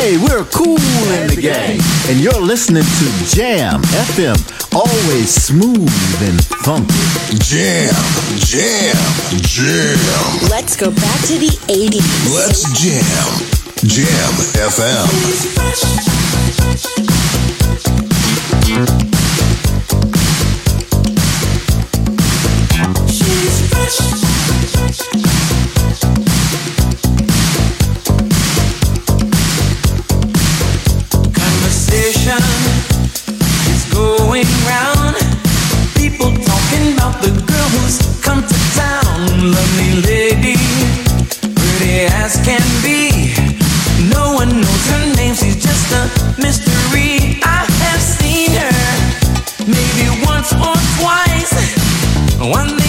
Hey, we're cool in the gang, and you're listening to Jam FM, always smooth and funky. Jam, jam, jam. Let's go back to the 80s. Let's jam. Jam FM. Conversation One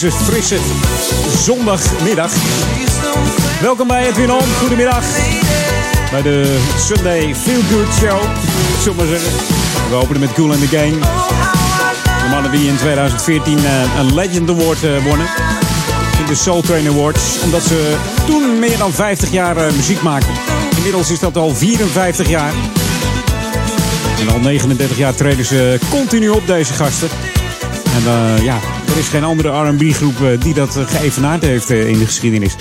deze frisse zondagmiddag? Welkom bij Edwin On. Goedemiddag. Bij de Sunday Feel Good Show. Zullen we zeggen. We openen met Cool and the Gang. De mannen die in 2014 eh, een Legend Award eh, wonnen. In de Soul Train Awards. Omdat ze toen meer dan 50 jaar eh, muziek maakten. Inmiddels is dat al 54 jaar. En al 39 jaar treden ze continu op deze gasten. En ja, er is geen andere R&B groep die dat geëvenaard heeft in de geschiedenis.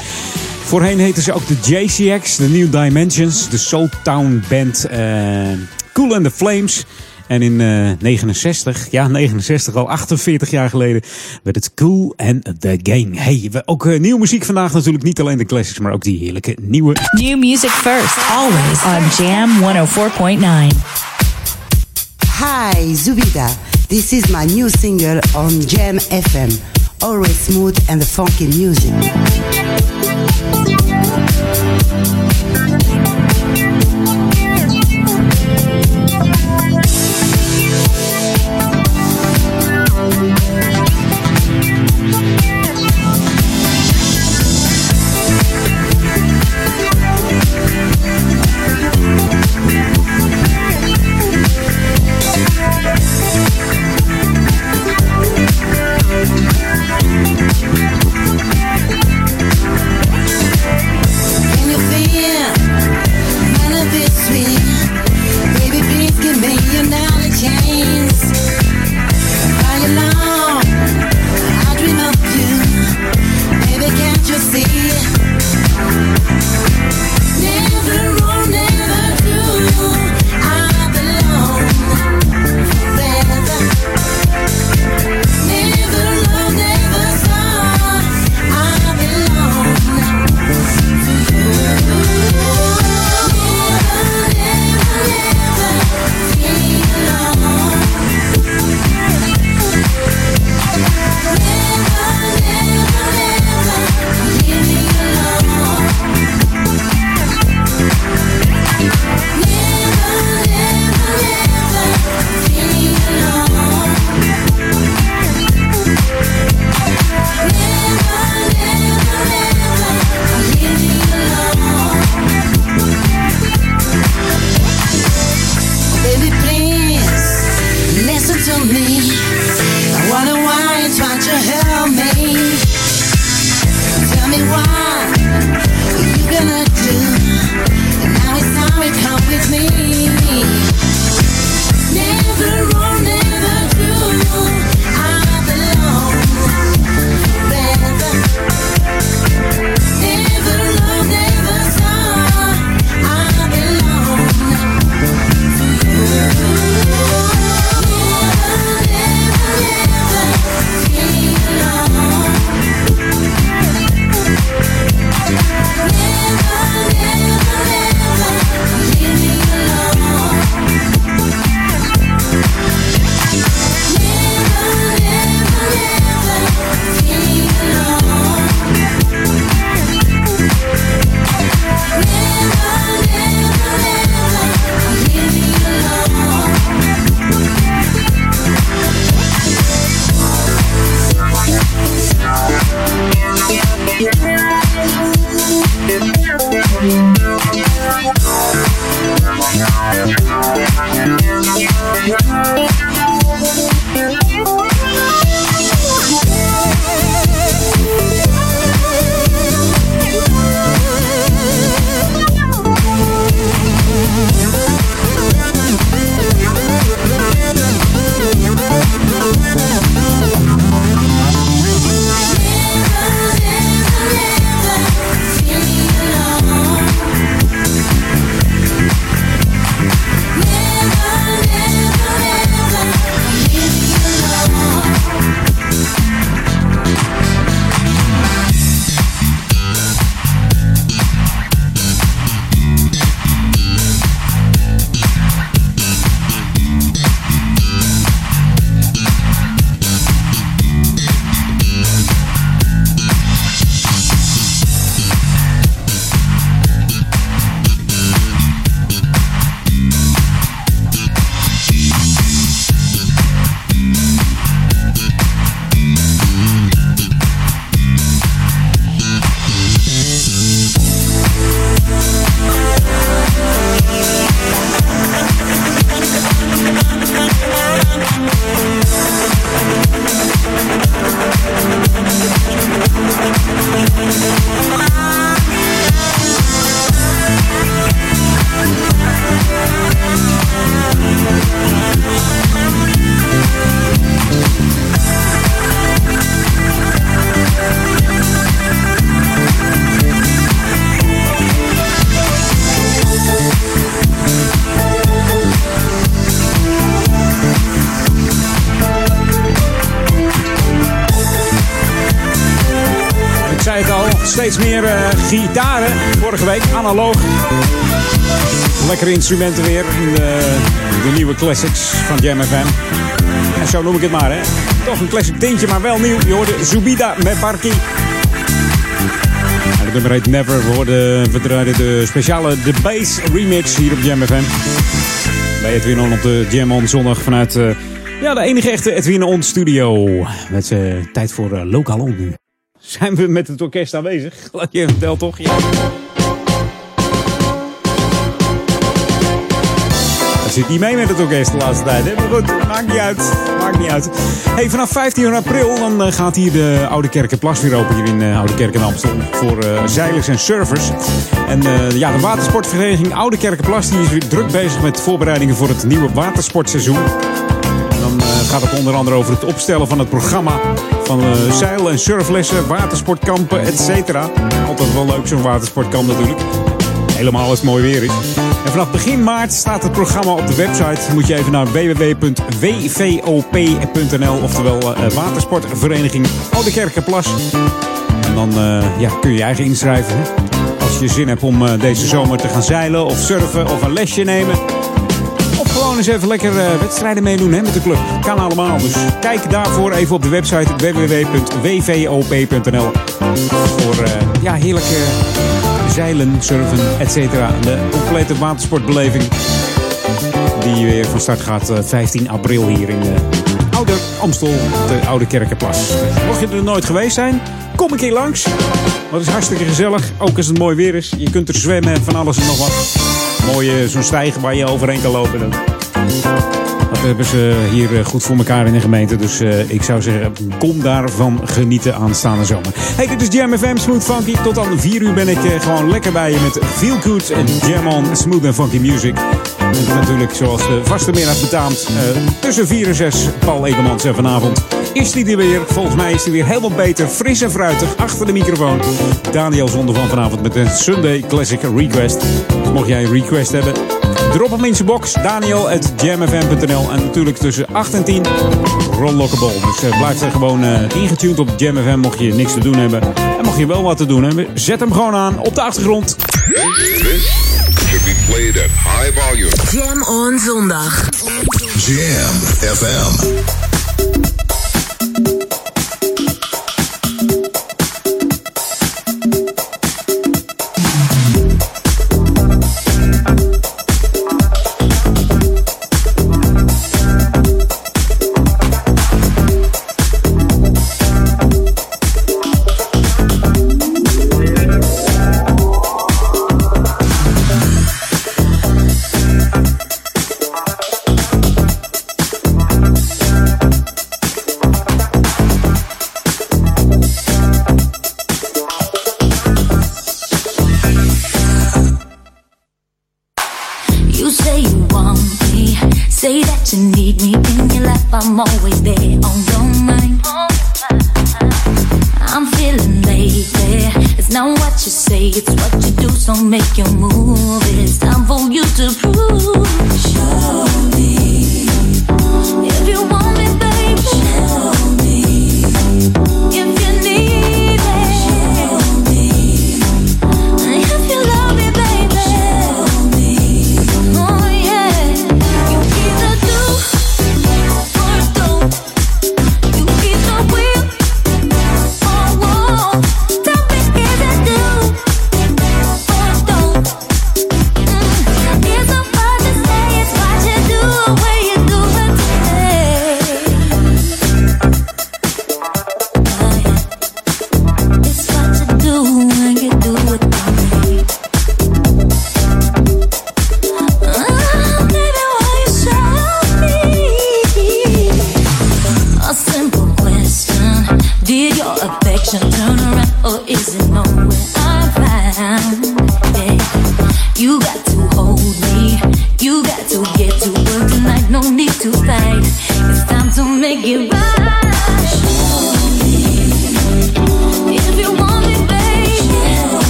Voorheen heten ze ook de JCX, de New Dimensions, de Soul Town Band, uh, Cool and the Flames. En in uh, 69, ja 69, al 48 jaar geleden, werd het Cool and the Gang. Hey, we, ook uh, nieuwe muziek vandaag natuurlijk. Niet alleen de classics, maar ook die heerlijke nieuwe. New music first, always on Jam 104.9. Hi, Zubida. This is my new single on Jam FM. Always smooth and the funky music. change gitaren. Vorige week analoog. Lekkere instrumenten weer in de, nieuwe classics van Jam FM. En zo noem ik het maar, hè. Toch een classic tintje, maar wel nieuw. Je hoorde Zubida met Barky. En het nummer heet Never. We, hoorden, we de speciale The Bass remix hier op Jam FM. Bij Edwin On op de Jam On zondag vanuit uh, ja, de enige echte Edwin On studio. Met uh, tijd voor Lokaal On nu. Zijn we met het orkest aanwezig? Je vertelt toch? Ja. zit niet mee met het orkest de laatste tijd. Hè? Maar goed, maakt niet uit. Maakt niet uit. Hey, vanaf 15 april dan gaat hier de Oude Kerkenplas weer open hier in uh, Oude Kerk in Amstel. Voor uh, zeilers en surfers. En ja, de watersportvereniging Oude Kerkenplas die is weer druk bezig met voorbereidingen voor het nieuwe watersportseizoen. En dan gaat het onder andere over het opstellen van het programma van zeil- en surflessen, watersportkampen, et cetera. Altijd wel leuk zo'n watersportkamp natuurlijk. Helemaal als het mooi weer is. En vanaf begin maart staat het programma op de website. Moet je even naar www.wvop.nl, oftewel uh, Watersportvereniging Oude Kerkenplas. En dan uh, ja, kun je je eigen inschrijven. Als je zin hebt om uh, deze zomer te gaan zeilen of surfen of een lesje nemen. Gewoon eens even lekker wedstrijden meedoen hè, met de club. Kan allemaal. Dus kijk daarvoor even op de website www.wvop.nl. Voor ja, heerlijke zeilen, surfen, etc. De complete watersportbeleving die weer van start gaat 15 april hier in de Oude Amstel, de Oude Kerkenplas. Mocht je er nooit geweest zijn, kom een keer langs. Het is hartstikke gezellig, ook als het mooi weer is. Je kunt er zwemmen en van alles en nog wat. Mooie zo'n stijger waar je overheen kan lopen. Dat hebben ze hier goed voor elkaar in de gemeente. Dus uh, ik zou zeggen, kom daarvan genieten aanstaande zomer. Hey, dit is Jam FM Smooth Funky. Tot aan 4 uur ben ik gewoon lekker bij je met Feel Good en Jam On Smooth and Funky Music. En natuurlijk zoals de vaste middag betaamt. Tussen 4 en 6 Paul Egemans en vanavond is die er weer. Volgens mij is hij weer helemaal beter, fris en fruitig achter de microfoon. Daniel Zonder van vanavond met een Sunday Classic Request. Mocht jij een request hebben, drop hem in zijn box. Daniel at jamfm.nl En natuurlijk tussen 8 en 10 Ron Lockable. Dus uh, blijf er gewoon uh, ingetuned op Jam FM mocht je niks te doen hebben. En mocht je wel wat te doen hebben, zet hem gewoon aan op de achtergrond. This should be played at high volume. Jam on zondag. Jam FM. You do. So make your move.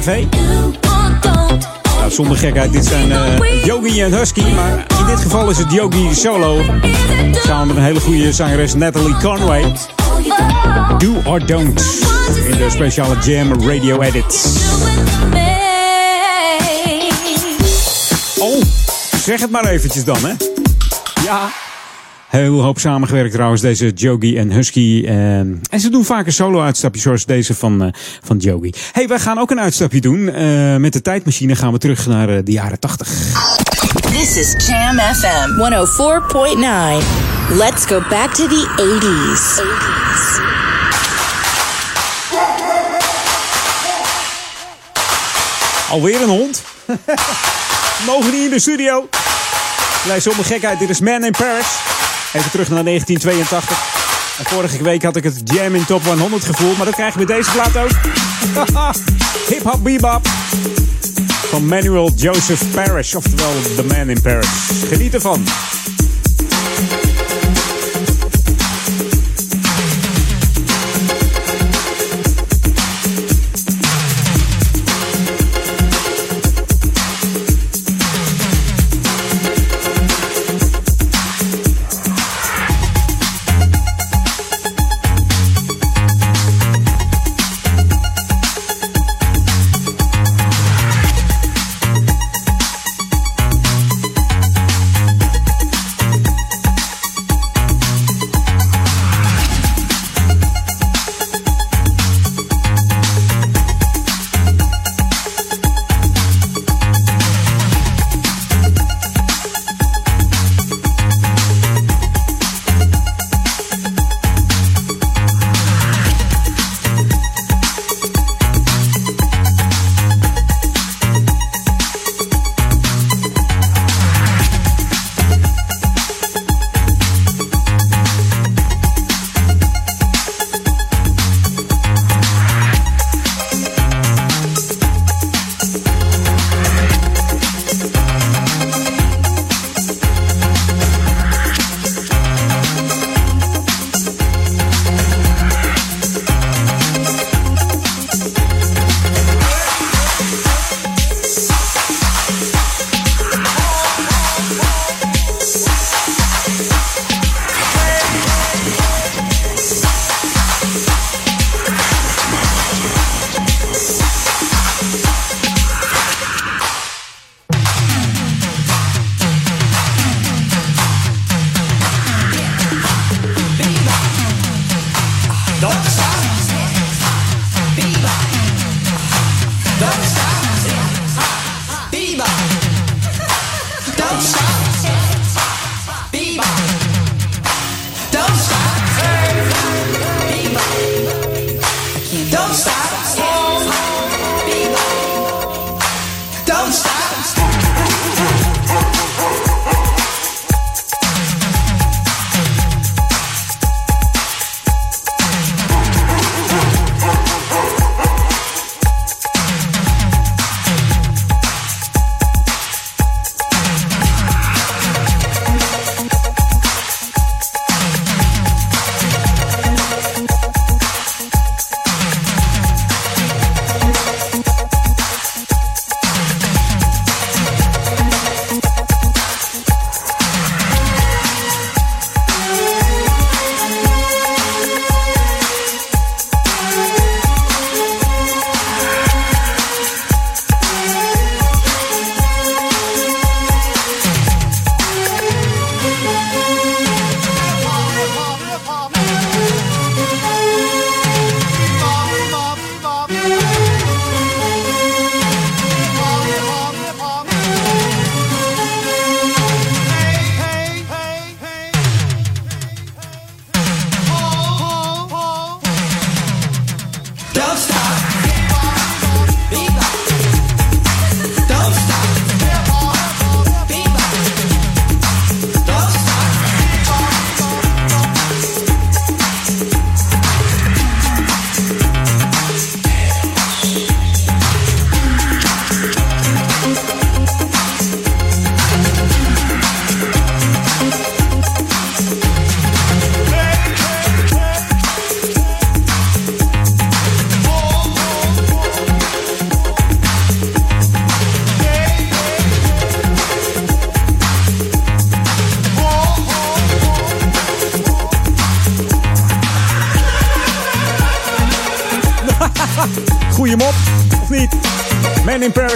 Tv? Nou, zonder gekheid, dit zijn uh, Yogi en Husky. Maar in dit geval is het Yogi solo. Samen met een hele goede zangeres Natalie Conway. Do or Don't. In de speciale Jam Radio Edit. Oh, zeg het maar eventjes dan, hè. Ja. Heel hoop samengewerkt trouwens, deze Jogi en Husky. Uh, en ze doen vaak een solo-uitstapje zoals deze van, uh, van Jogi. hey, wij gaan ook een uitstapje doen. Uh, met de tijdmachine gaan we terug naar de jaren 80. This is Jam FM 104.9. Let's go back to the 80s. 80s. Alweer een hond? Mogen niet in de studio? Lijst zonder gekheid, dit is Man in Paris. Even terug naar 1982. En vorige week had ik het Jam in Top 100 gevoel, maar dat krijg je bij deze plaat ook. Hip Hop Bebop. Van Manuel Joseph Parrish, oftewel The Man in Paris. Geniet ervan.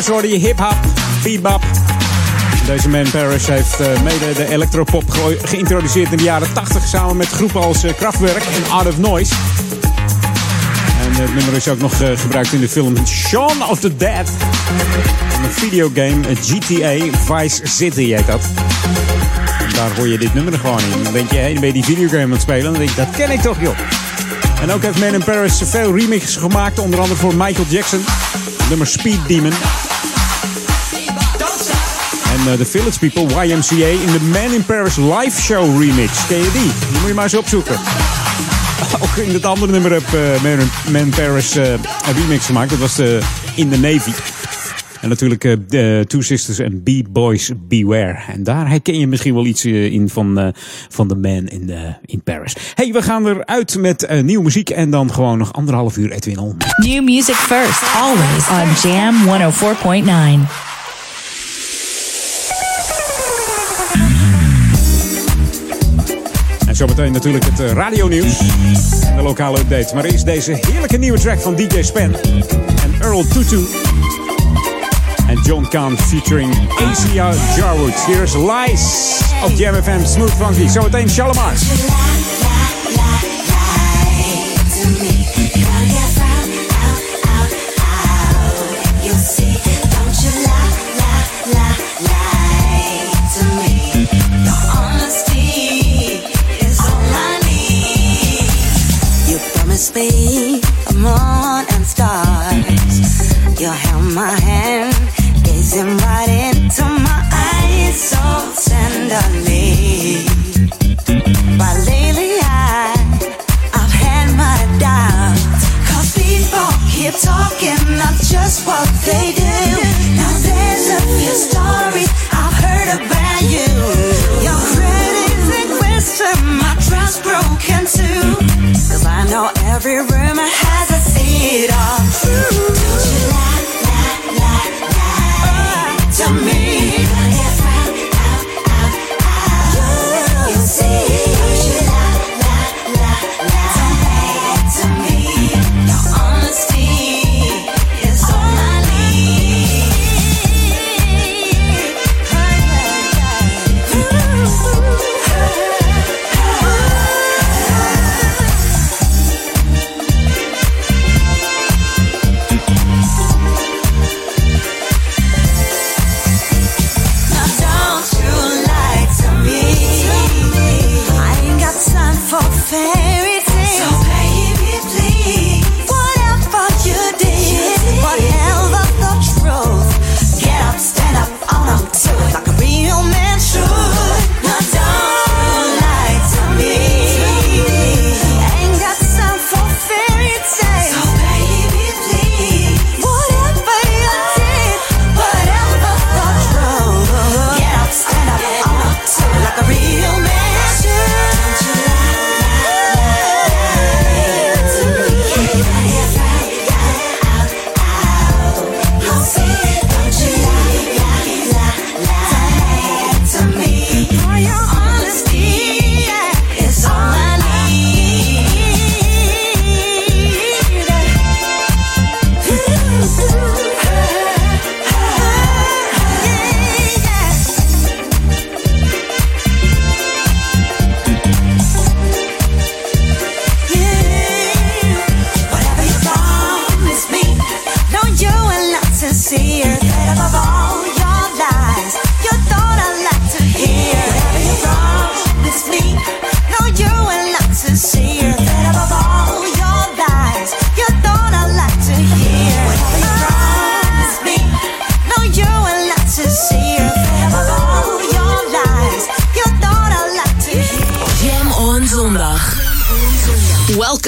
Paris hoorde je hip-hop, beatbop. Deze Man Paris heeft uh, mede de electropop ge geïntroduceerd in de jaren 80 samen met groepen als uh, Kraftwerk en Out of Noise. En het nummer is ook nog uh, gebruikt in de film Shaun of the Dead. Een videogame, GTA Vice City heet dat. En daar hoor je dit nummer gewoon in. Dan denk je, hé, hey, ben je die videogame aan het spelen? Dan denk ik, dat ken ik toch, joh. En ook heeft Man in Paris veel remixes gemaakt, onder andere voor Michael Jackson. Nummer Speed Demon. En uh, de Village People, YMCA, in de Man in Paris live show remix. Ken je die? Die moet je maar eens opzoeken. Ook in het andere nummer heb uh, Man, in Paris uh, een remix gemaakt. Dat was de In the Navy. En natuurlijk uh, Two Sisters en B-Boys Beware. En daar herken je misschien wel iets in van, van The Man in, the, in Paris. hey, we gaan eruit met nieuwe muziek en dan gewoon nog anderhalf uur Edwin On. New music first, always on Jam 104.9. En zometeen natuurlijk het radionieuws en de lokale update. Maar eerst deze heerlijke nieuwe track van DJ Spen en Earl Tutu. En John Kahn featuring ACR Jarwood. Here's Lies op Jam FM Smooth Funky. Zometeen Shalimar. Held my hand, gazing right into my eyes so tenderly. But lately I, I've had my doubts. Cause people keep talking not just what they do. Now there's a few stories I've heard about you. Your crazy question, my trust broken too. Cause I know every rumor has a seed of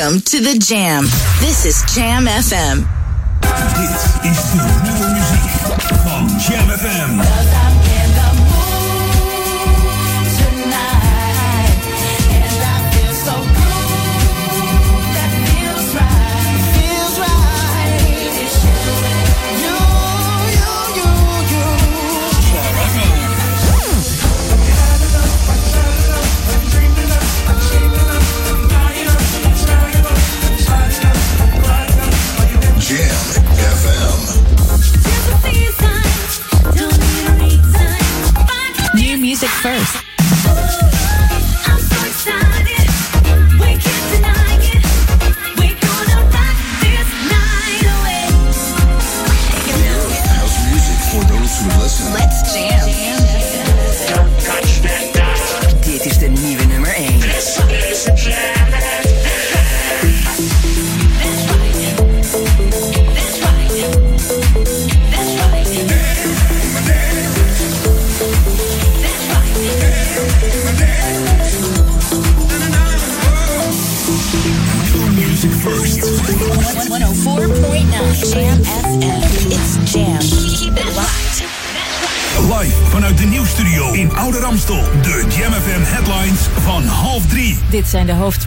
Welcome to the Jam. This is Jam FM. Is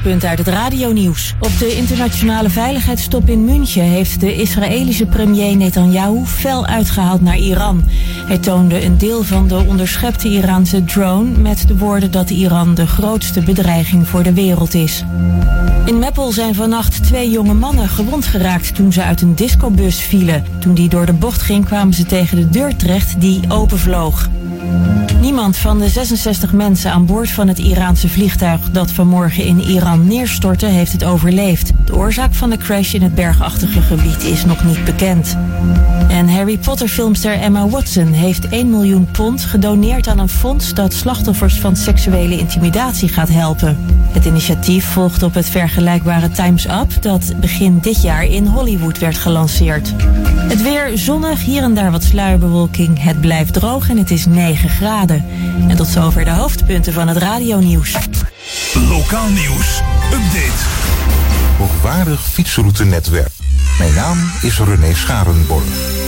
hoofdpunten uit het radionieuws. Op de internationale veiligheidstop in München heeft de Israëlische premier Netanyahu fel uitgehaald naar Iran. Hij toonde een deel van de onderschepte Iraanse drone met de woorden dat Iran de grootste bedreiging voor de wereld is. In Meppel zijn vannacht twee jonge mannen gewond geraakt toen ze uit een discobus vielen. Toen die door de bocht ging kwamen ze tegen de deur terecht die openvloog. Niemand van de 66 mensen aan boord van het Iraanse vliegtuig dat vanmorgen in Iran neerstortte heeft het overleefd. De oorzaak van de crash in het bergachtige gebied is nog niet bekend. En Harry Potter filmster Emma Watson heeft 1 miljoen pond gedoneerd aan een fonds dat slachtoffers van seksuele intimidatie gaat helpen. Het initiatief volgt op het vergelijkbare Times Up dat begin dit jaar in Hollywood werd gelanceerd. Het weer zonnig, hier en daar wat sluierbewolking. Het blijft droog en het is 9 graden. En tot zover de hoofdpunten van het radionieuws. Lokaal nieuws. Update. Hoogwaardig fietsroutenetwerk. Mijn naam is René Scharenborg.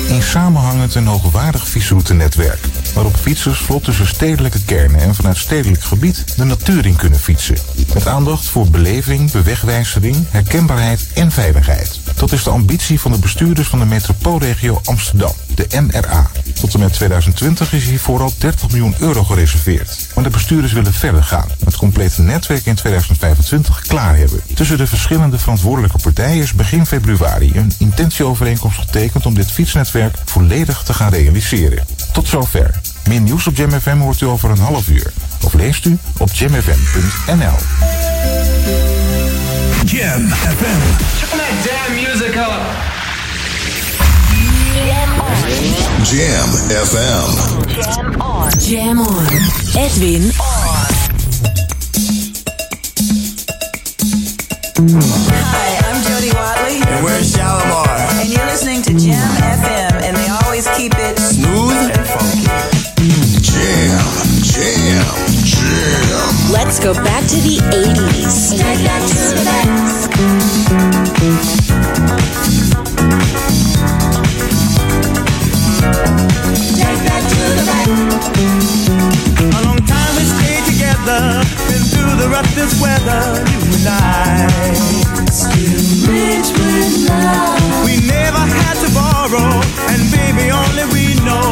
Een samenhangend en hoogwaardig fietsroutenetwerk. Waarop fietsers vlot tussen stedelijke kernen en vanuit stedelijk gebied de natuur in kunnen fietsen. Met aandacht voor beleving, bewegwijzering, herkenbaarheid en veiligheid. Dat is de ambitie van de bestuurders van de metropoolregio Amsterdam, de MRA. Tot en met 2020 is hiervoor al 30 miljoen euro gereserveerd. Maar de bestuurders willen verder gaan. Het complete netwerk in 2025 klaar hebben. Tussen de verschillende verantwoordelijke partijen is begin februari een intentieovereenkomst getekend om dit fietsnetwerk volledig te gaan realiseren. Tot zover. Meer nieuws op Jam FM hoort u over een half uur. Of leest u op jamfm.nl. Jam FM. Turn that damn music up. Jam Jam FM. Jam on. Jam on. Edwin on. Hi, I'm Jody Watley. And we're Shalimar. And you're listening to Jam FM, and they always keep it smooth and funky. Jam, jam, jam. Let's go back to the 80s. Let's go back to the 80s. Together, been through the roughest weather, you and I. Still rich with love. We never had to borrow, and baby, only we know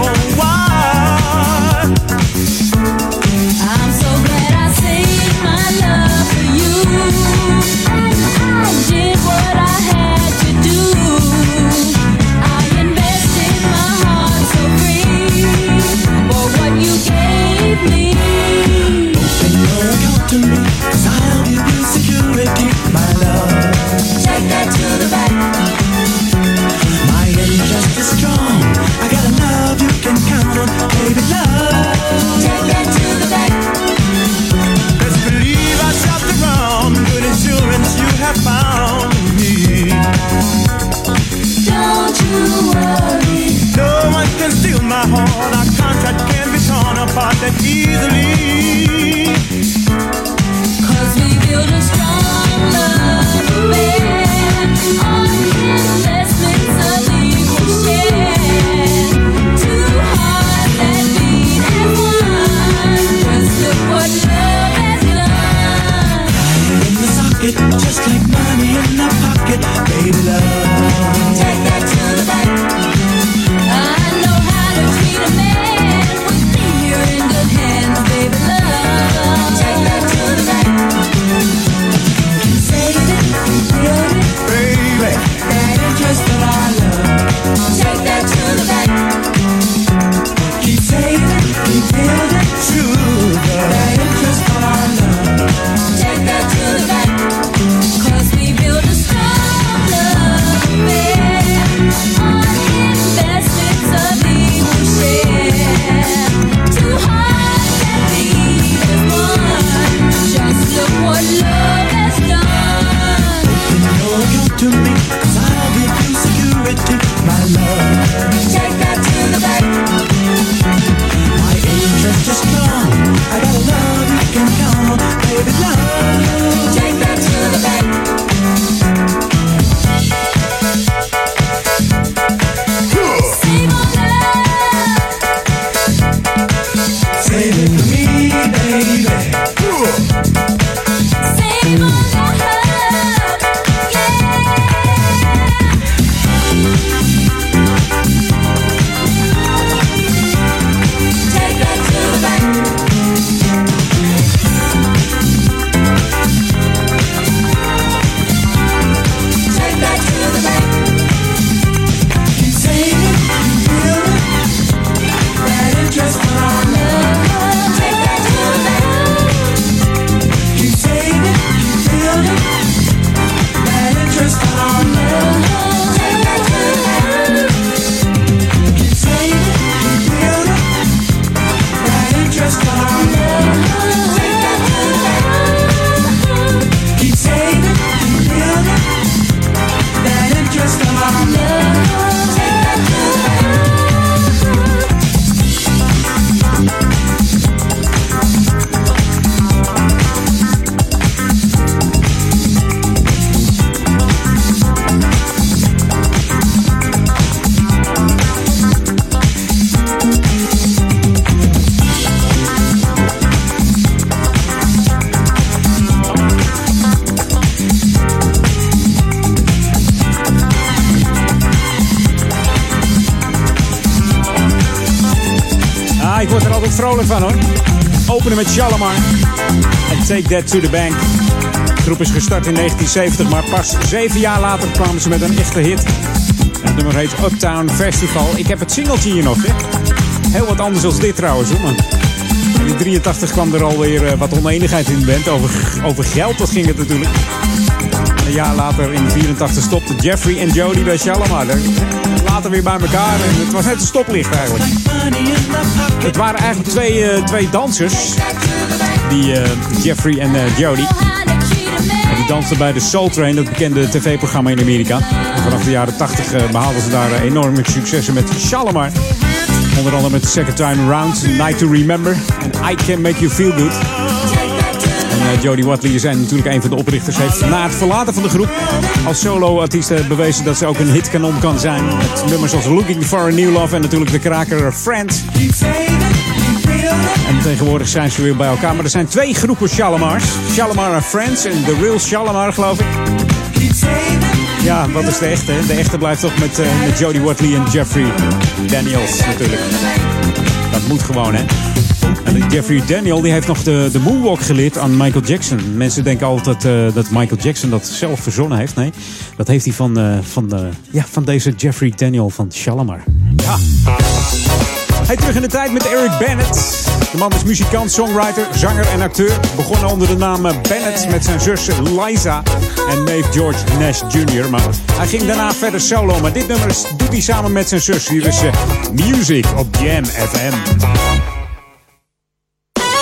Take to the Bank. De groep is gestart in 1970, maar pas zeven jaar later kwamen ze met een echte hit. Het nummer heet Uptown Festival. Ik heb het singeltje hier nog, hè. Heel wat anders dan dit trouwens, hoor. In 83 kwam er alweer eh, wat oneenigheid in de band. Over, over geld, dat ging het natuurlijk. En een jaar later, in 84, stopte Jeffrey en Jody bij Shalimar. Later weer bij elkaar. En het was net een stoplicht eigenlijk. Het waren eigenlijk twee, eh, twee dansers. Die eh, Jeffrey en eh, Jody. Die dansten bij de Soul Train, dat bekende tv-programma in Amerika. En vanaf de jaren 80 eh, behaalden ze daar enorme successen met Shalimar. Onder andere met Second Time Around, Night to Remember en I Can Make You Feel Good. En Jodie Watley is natuurlijk een van de oprichters. Heeft na het verlaten van de groep als solo-artiest bewezen dat ze ook een hitkanon kan zijn. Met nummers als Looking for a New Love en natuurlijk de kraker Friend. En tegenwoordig zijn ze weer bij elkaar. Maar er zijn twee groepen Shalimars. Shalimar en Friends en The Real Shalimar geloof ik. Ja, wat is de echte? De echte blijft toch met, eh, met Jodie Watley en Jeffrey Daniels natuurlijk. Dat moet gewoon, hè? En Jeffrey Daniel die heeft nog de, de moonwalk geleerd aan Michael Jackson. Mensen denken altijd eh, dat Michael Jackson dat zelf verzonnen heeft. Nee, dat heeft hij van, eh, van, ja, van deze Jeffrey Daniel van Shalimar. Ja. Hij terug in de tijd met Eric Bennett. De man is muzikant, songwriter, zanger en acteur. Begonnen onder de naam Bennett met zijn zus Liza en neef George Nash Jr. Maar hij ging daarna verder solo. Maar dit nummer doet hij samen met zijn zus. Hier is eh, Music op Jam FM.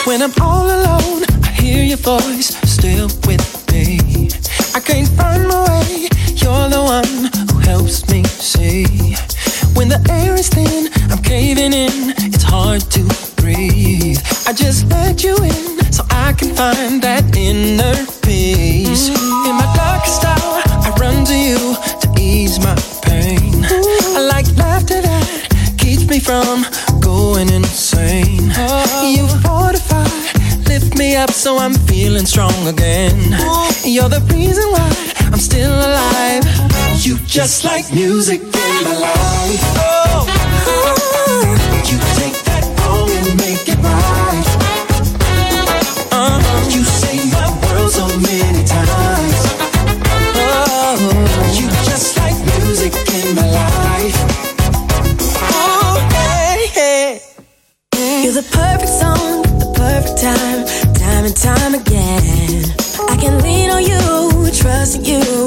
When I'm all alone, I hear your voice still with me. I can't find my way, you're the one who helps me see. When the air is thin, I'm caving in, it's hard to breathe. I just let you in so I can find that inner peace. In my darkest hour, I run to you to ease my pain. I like laughter that keeps me from going insane. You fortify, lift me up so I'm feeling strong again. You're the reason why I'm still alive. You just like music in my life. Oh, you take that wrong and make it right. Uh-huh. You save my world so many times. Oh, you just like music in my life. Oh, hey, hey. You're the perfect song, the perfect time, time and time again. I can lean on you, trust you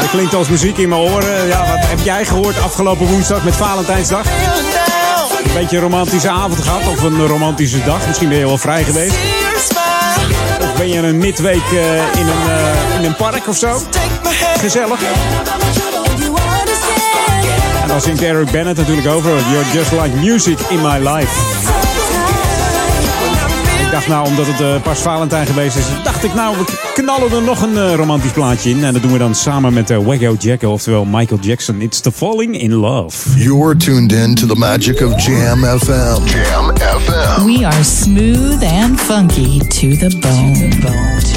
Het klinkt als muziek in mijn oren. Ja, wat heb jij gehoord afgelopen woensdag met Valentijnsdag? Een beetje een romantische avond gehad of een romantische dag. Misschien ben je wel vrij geweest. Of ben je een midweek eh, in, een, eh, in een park of zo. Gezellig. En dan zingt Eric Bennett natuurlijk over You're Just Like Music in My Life dacht nou, omdat het uh, pas Valentijn geweest is, dacht ik nou, we knallen er nog een eh, romantisch plaatje in. En dat doen we dan samen met eh, uh, Wego Jacko, oftewel Michael Jackson. It's the falling in love. You're tuned in to the magic of Jam FM. Jam FM. We are smooth and funky. To the bone.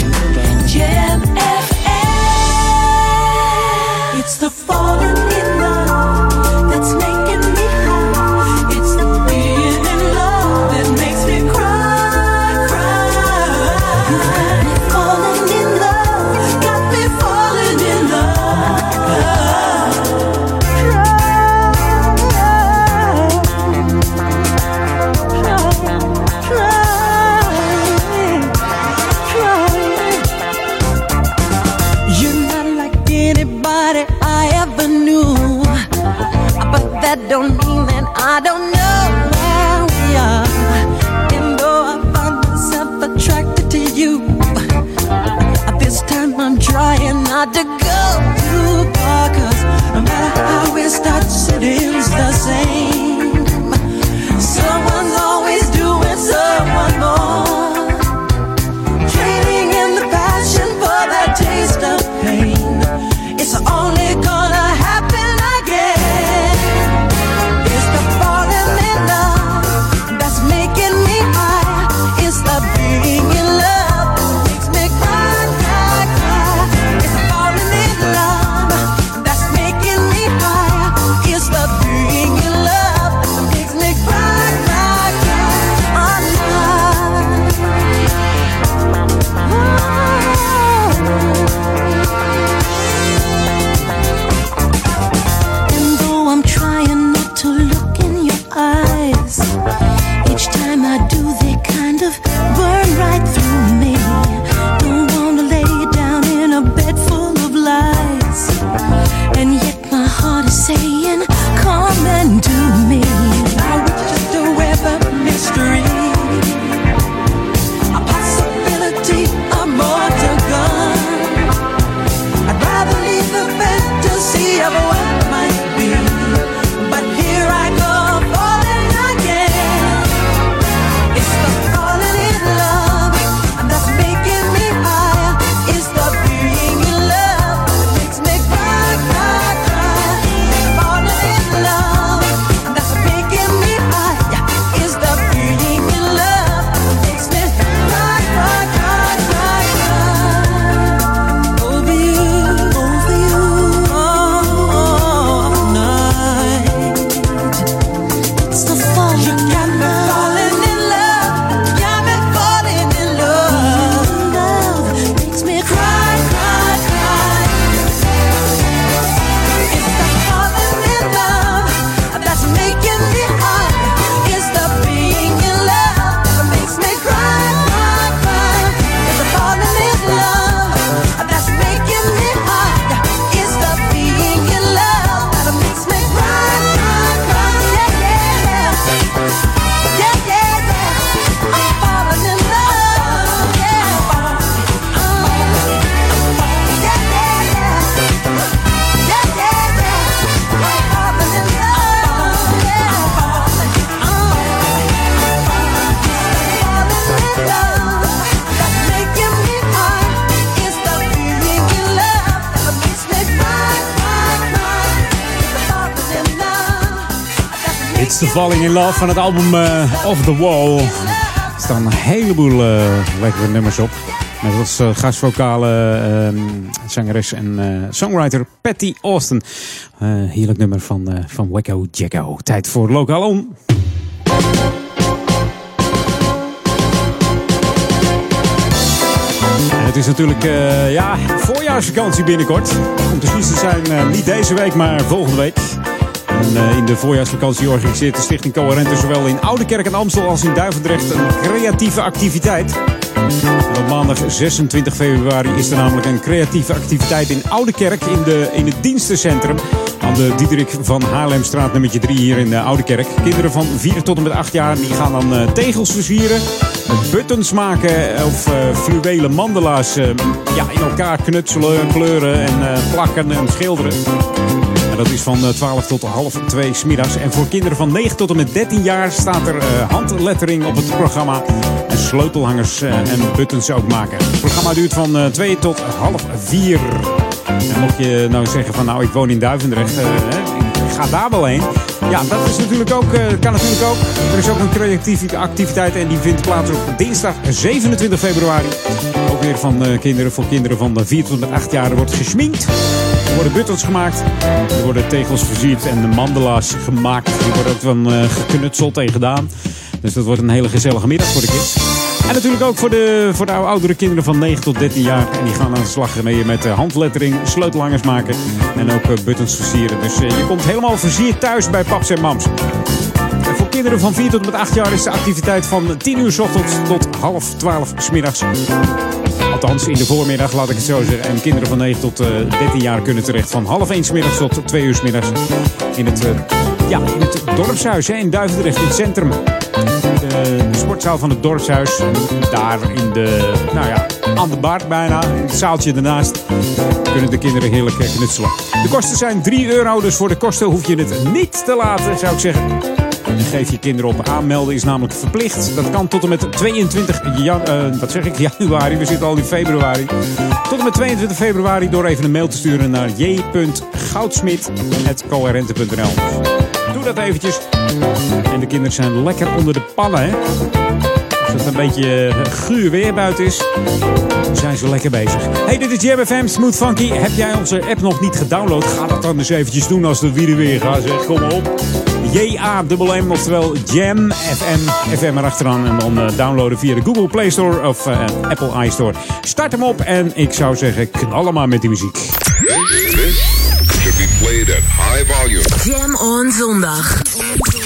in van het album uh, Off the Wall. Er staan een heleboel uh, lekkere nummers op. Met als eh, uh, gastvokale ehm, zangeres en songwriter Patty Austin. heerlijk nummer van, van Wacko Jacko. Tijd voor Lokaal Om. het is natuurlijk uh, ja, voorjaarsvakantie binnenkort. Om precies te zijn, niet deze week, maar volgende week. Eh, in de voorjaarsvakantie organiseert de Stichting Coherente zowel in Oudekerk en Amstel als in Duivendrecht een creatieve activiteit. Op maandag 26 februari is er namelijk een creatieve activiteit in Oudekerk in, de, in het dienstencentrum. Aan de Diederik van Haarlemstraat nummer 3 hier in eh, Oudekerk. Kinderen van 4 tot en met 8 jaar die gaan dan eh, tegels versieren, buttons maken of uh, fluwelen mandelaars ja, in elkaar knutselen, kleuren en plakken en schilderen. Dat is van eh, 12 tot half 2 smiddags. En voor kinderen van 9 tot en met 13 jaar staat er eh, handlettering op het programma. En sleutelhangers eh, en buttons ook maken. Het programma duurt van eh 2 tot half 4. En mocht je nou zeggen van nou ik woon in Duivendrecht, eh, ik ga daar wel heen. Ja, dat is natuurlijk ook, eh, kan natuurlijk ook. Er is ook een creatieve activiteit en die vindt plaats op dinsdag 27 februari. Ook weer van eh, kinderen voor kinderen van de 4 tot en met 8 jaar. Wordt gesminkt. Er worden buttons gemaakt. Er worden tegels versierd en de mandala's gemaakt. Die worden ook eh, geknutseld en gedaan. Dus dat wordt een hele gezellige middag voor de kids. En natuurlijk ook voor de, voor de oudere kinderen van 9 tot 13 jaar. En die gaan aan de slag mee met eh, handlettering, sleutelhangers maken en ook eh, buttons versieren. Dus je komt helemaal versierd thuis bij paps en mams. Voor kinderen van 4 tot met 8 jaar is de activiteit van 10 uur s ochtends tot half 12 s middags. Althans, in de voormiddag, laat ik het zo zeggen. En kinderen van 9 tot eh, 13 jaar kunnen terecht van half 1 s middags tot 2 uur middags. In het, eh, ja, in het dorpshuis hè, in Duivendrecht, in het centrum. De, sportzaal van het dorpshuis. Daar in de, nou ja, aan de bar bijna. In het zaaltje ernaast. Kunnen de kinderen heerlijk eh, knutselen. De kosten zijn 3 euro, dus voor de kosten hoef je het niet te laten, zou ik zeggen. En geef je kinderen op. Aanmelden is namelijk verplicht. Dat kan tot en met 22 jan, eh, wat zeg ik, januari. We zitten al in februari. Tot en met 22 februari door even een mail te sturen naar j.goudsmit.coherente.nl Doe dat eventjes. En de kinderen zijn lekker onder de pannen, hè. Als het een beetje eh, guur weer buiten is, zijn ze lekker bezig. Hey, dit is Jam FM Smooth Funky. Heb jij onze app nog niet gedownload? Ga dat dan eens eventjes doen als de wielen weer gaat. Zeg, kom op. J-A-M-M, oftewel Jam FM, FM erachteraan. En dan eh, downloaden via de Google Play Store of eh, Apple iStore. Start hem op en ik zou zeggen, knallen maar met die muziek. This should be played at high volume. Jam on zondag.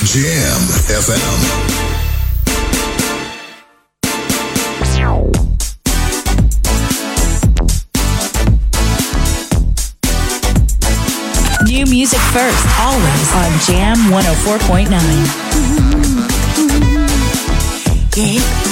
Jam FM. Music first, always on Jam 104.9. Yeah.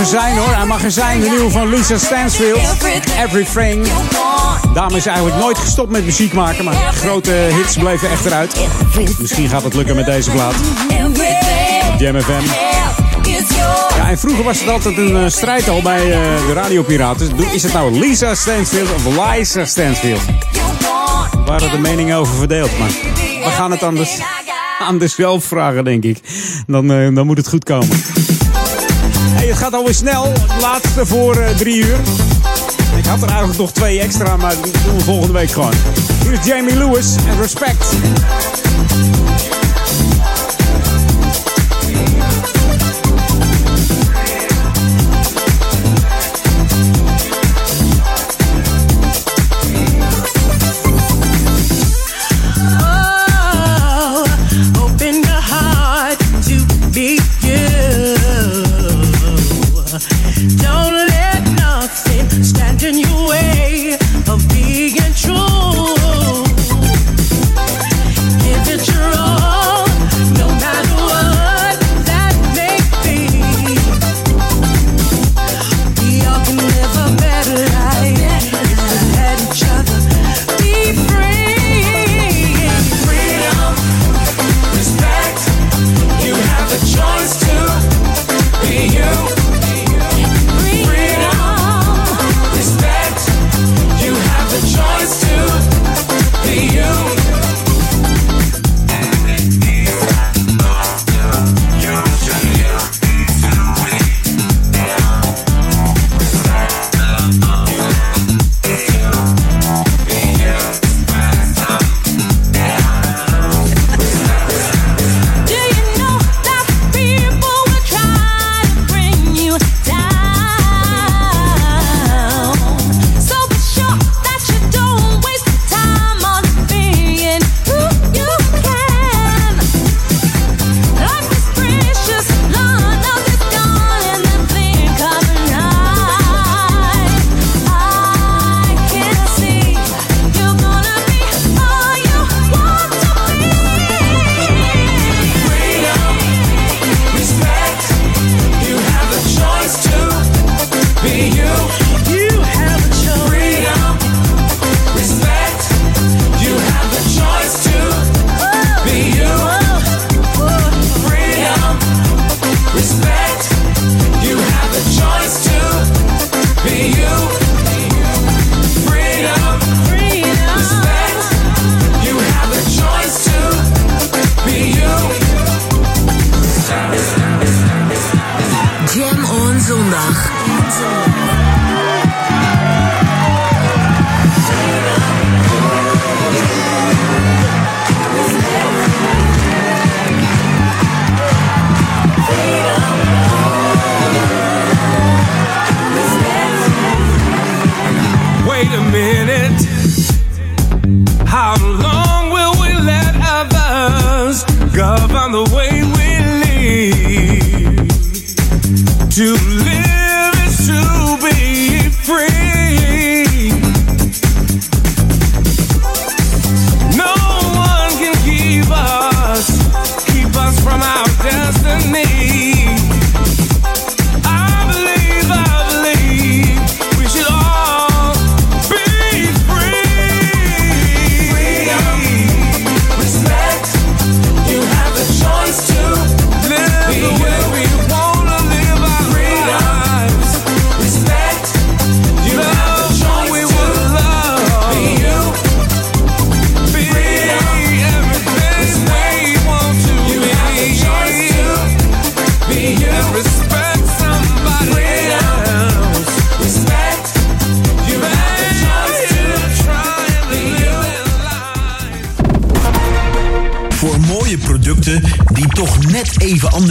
Er zijn hoor. Hij mag er zijn. De nieuwe van Lisa Stansfield. Everything. Dame is eigenlijk nooit gestopt met muziek maken. Maar grote hits bleven echt eruit. Misschien gaat het lukken met deze plaat. Jam FM. Ja, en vroeger was het altijd een uh, strijd al bij uh, de radiopiraten. Is het nou Lisa Stansfield of Liza Stansfield? Daar waren de meningen over verdeeld. Maar we gaan het anders aan de vragen, denk ik. Dan, uh, dan moet het goed komen. Het gaat alweer snel. Laatste voor drie uur. Ik had er eigenlijk nog twee extra, maar dat doen we volgende week gewoon. Hier is Jamie Lewis en Respect.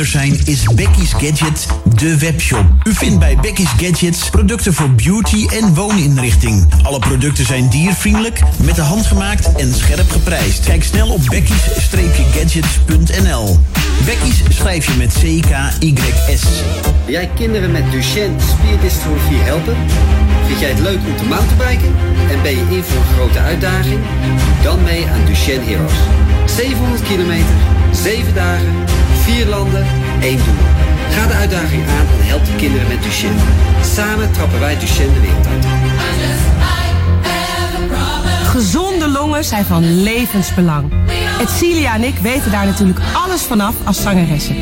Gadget, de webshop. U vindt bij Becky's Gadgets producten voor beauty en wooninrichting. Alle producten zijn diervriendelijk, met de hand gemaakt en scherp geprijsd. Kijk snel op becky's-gadgets.nl. Becky's schrijf je met C-K-Y-S. Jij kinderen met Duchenne spierdystrofie helpen? Vind jij het leuk om te mountainbiken? En ben je in voor een grote uitdaging? Doe dan mee aan Duchenne Heroes. 700 kilometer, 7 dagen, 4 landen, 1 doel. Ga de uitdaging aan en help de kinderen met Duchenne. Samen trappen wij Duchenne de wereld uit. Gezonde longen zijn van levensbelang. Etcilia en ik weten daar natuurlijk alles vanaf als zangeressen.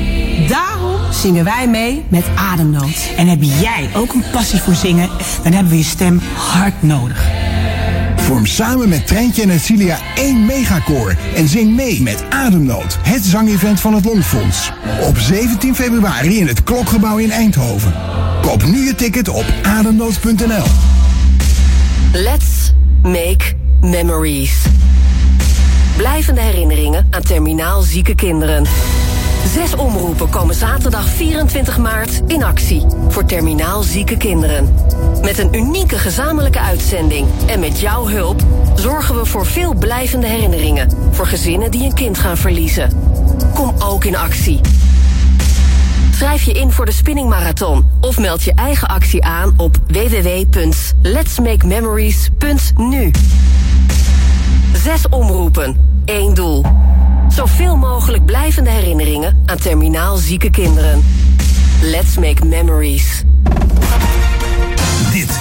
Daarom zingen wij mee met Ademnood. En heb jij ook een passie voor zingen? Dan hebben we je stem hard nodig. Vorm samen met Treintje en Etcilia één megakoor en zing mee met Ademnood, het zangevent van het Longfonds. Op 17 februari in het Klokgebouw in Eindhoven. Koop nu je ticket op ademnood.nl. Let's make memories. Blijvende herinneringen aan terminaal zieke kinderen. Zes omroepen komen zaterdag 24 maart in actie voor terminaal zieke kinderen. Met een unieke gezamenlijke uitzending en met jouw hulp zorgen we voor veel blijvende herinneringen voor gezinnen die een kind gaan verliezen. Kom ook in actie. Schrijf je in voor de Spinning Marathon of meld je eigen actie aan op www.letsmakememories.nu. Zes omroepen, één doel. Zoveel mogelijk blijvende herinneringen aan terminaal zieke kinderen. Let's make memories.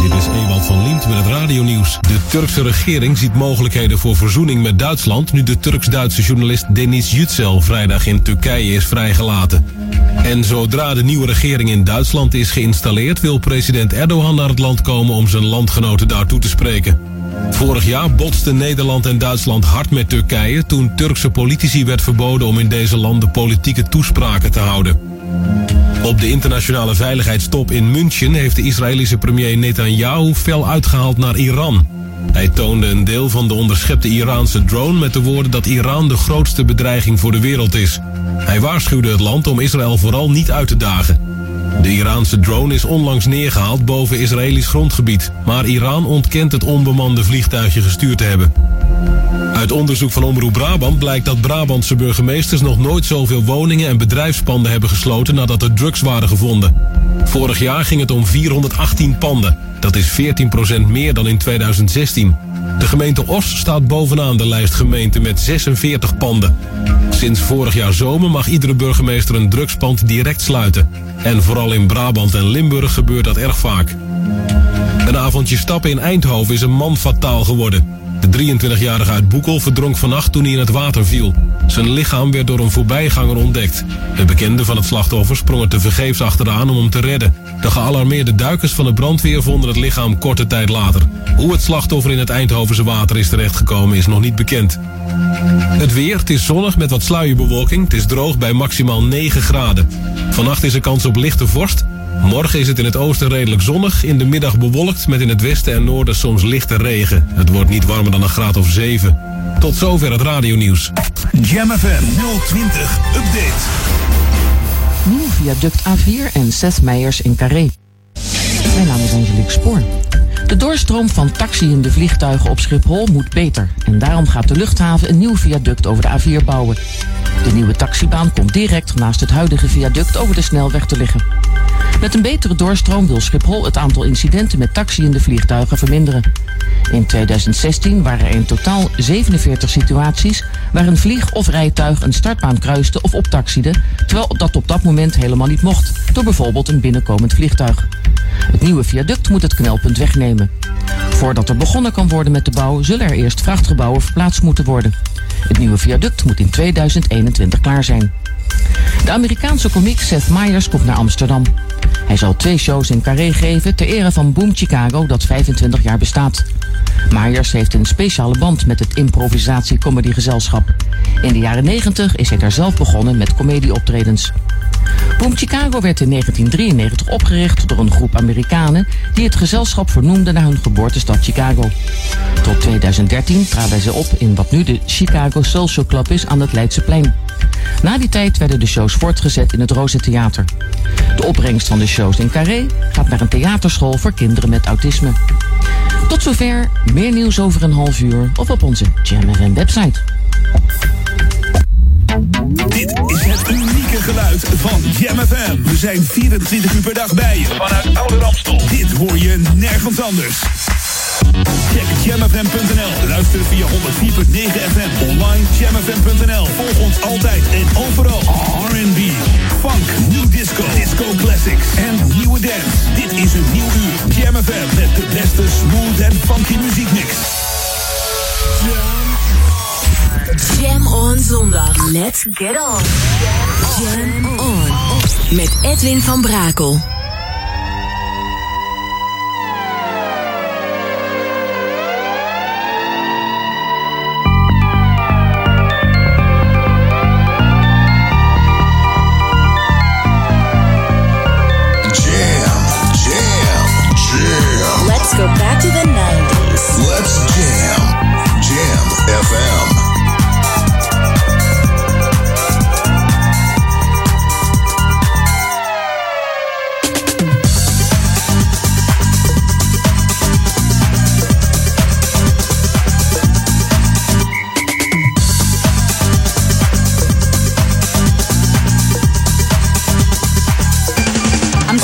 Dit is Ewald van Liemt met het radionieuws. De Turkse regering ziet mogelijkheden voor verzoening met Duitsland... nu de Turks-Duitse journalist Deniz Yücel vrijdag in Turkije is vrijgelaten. En zodra de nieuwe regering in Duitsland is geïnstalleerd... wil president Erdogan naar het land komen om zijn landgenoten daartoe te spreken. Vorig jaar botsten Nederland en Duitsland hard met Turkije... toen Turkse politici werd verboden om in deze landen politieke toespraken te houden. Op de internationale veiligheidstop in München heeft de Israëlische premier Netanyahu fel uitgehaald naar Iran. Hij toonde een deel van de onderschepte Iraanse drone met de woorden dat Iran de grootste bedreiging voor de wereld is. Hij waarschuwde het land om Israël vooral niet uit te dagen. De Iraanse drone is onlangs neergehaald boven Israëlisch grondgebied, maar Iran ontkent het onbemande vliegtuigje gestuurd te hebben. Uit onderzoek van Omroep Brabant blijkt dat Brabantse burgemeesters nog nooit zoveel woningen en bedrijfspanden hebben gesloten nadat er drugs waren gevonden. Vorig jaar ging het om 418 panden. Dat is 14% meer dan in 2016. De gemeente Os staat bovenaan de lijst gemeenten met 46 panden. Sinds vorig jaar zomer mag iedere burgemeester een drugspand direct sluiten. En vooral in Brabant en Limburg gebeurt dat erg vaak. Een avondje stappen in Eindhoven is een man fataal geworden. De 23-jarige uit Boekel verdronk vannacht toen hij in het water viel. Zijn lichaam werd door een voorbijganger ontdekt. De bekende van het slachtoffer sprong er tevergeefs achteraan om hem te redden. De gealarmeerde duikers van de brandweer vonden het lichaam korte tijd later. Hoe het slachtoffer in het Eindhovense water is terechtgekomen is nog niet bekend. Het weer, het is zonnig met wat sluierbewolking. Het is droog bij maximaal 9 graden. Vannacht is er kans op lichte vorst. Morgen is het in het oosten redelijk zonnig. In de middag bewolkt met in het westen en noorden soms lichte regen. Het wordt niet warmer dan een graad of 7. Tot zover het radionieuws. Jam FM 020 Update. Nieuw viaduct A4 en Seth Meijers in Carré. Mijn naam is Angelique Spoor. De doorstroom van taxiënde vliegtuigen op Schiphol moet beter. En daarom gaat de luchthaven een nieuw viaduct over de A4 bouwen. De nieuwe taxibaan komt direct naast het huidige viaduct over de snelweg te liggen. Met een betere doorstroom wil Schiphol het aantal incidenten met taxiënde vliegtuigen verminderen. In 2016 waren er in totaal 47 situaties waar een vlieg of rijtuig een startbaan kruiste of optaxiede, terwijl dat op dat moment helemaal niet mocht, door bijvoorbeeld een binnenkomend vliegtuig. Het nieuwe viaduct moet het knelpunt wegnemen. Voordat er begonnen kan worden met de bouw, zullen er eerst vrachtgebouwen verplaatst moeten worden. Het nieuwe viaduct moet in 2021 klaar zijn. De Amerikaanse komiek Seth Meyers komt naar Amsterdam. Hij zal twee shows in Carré geven ter ere van Boom Chicago dat 25 jaar bestaat. Myers heeft een speciale band met het improvisatie-comedygezelschap. In de jaren 90 is hij daar zelf begonnen met comedieoptredens. Boom Chicago werd in 1993 opgericht door een groep Amerikanen die het gezelschap vernoemden naar hun geboortestad Chicago. Tot 2013 traden ze op in wat nu de Chicago Social Club is aan het Leidseplein. Na die tijd werden de shows voortgezet in het Roze Theater. De opbrengst van de shows in Carré, gaat naar een theaterschool voor kinderen met autisme. Tot zover, meer nieuws over een half uur of op onze Jam website. Dit is het unieke geluid van Jam FM. We zijn 24 uur per dag bij je. Vanuit Oude Ramstel. Dit hoor je nergens anders. Check jamfm.nl. Luister via 104.9 FM. Online jamfm.nl. Volg ons altijd en overal. R&B, funk, new disco, disco classics en nieuwe dance. Dit is een nieuw uur. Jam FM met de beste smooth en funky muziekmix. Jam. Jam on zondag. Let's get on. Jam on. Met Edwin van Brakel. FM.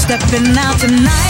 stepping out tonight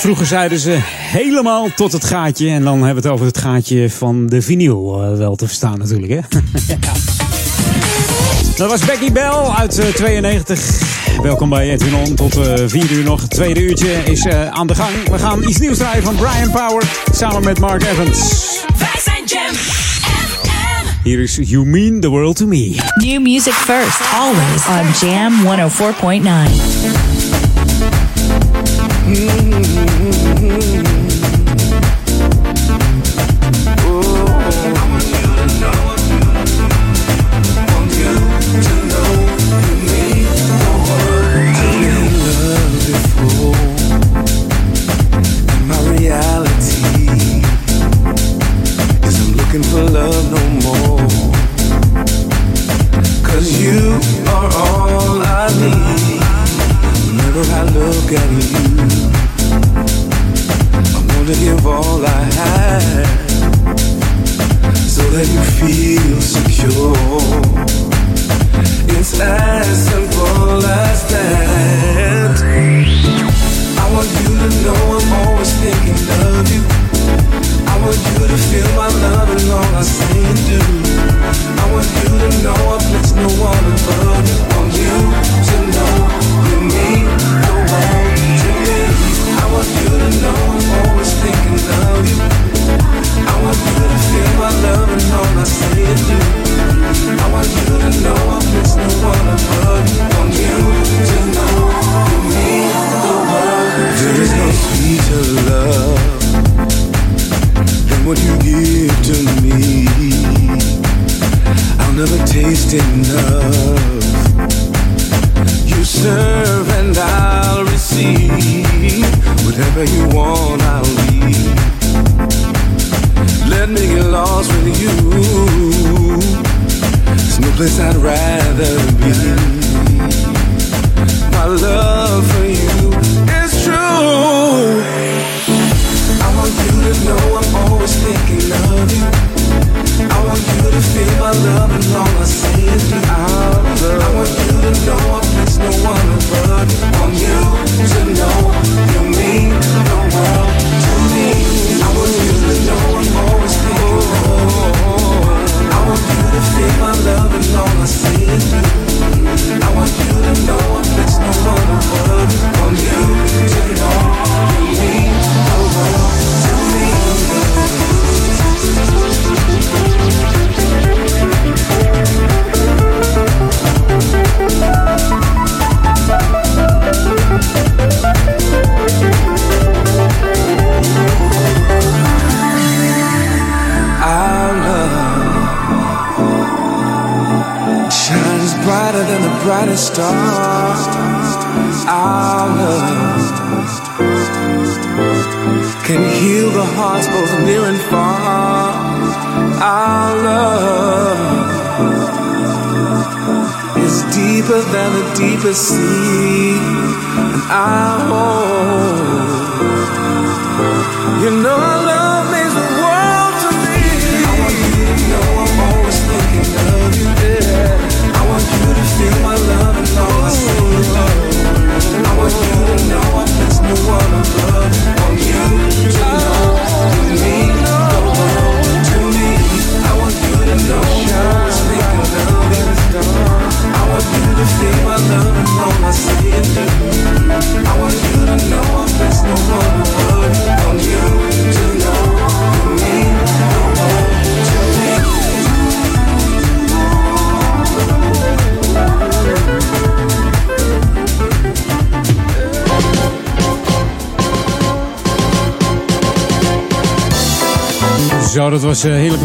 vroeger zeiden ze helemaal tot het gaatje. En dan hebben we het over het gaatje van de vinyl eh, wel te verstaan natuurlijk. Hè? Dat was Becky Bell uit eh, 92. Welkom bij Edwin On. Tot uh, uur nog. Het tweede uurtje is aan de gang. We gaan iets nieuws draaien van Brian Power samen met Mark Evans. Wij zijn Jam Hier is You Mean the World to Me. New music first, always on Jam 104.9 dat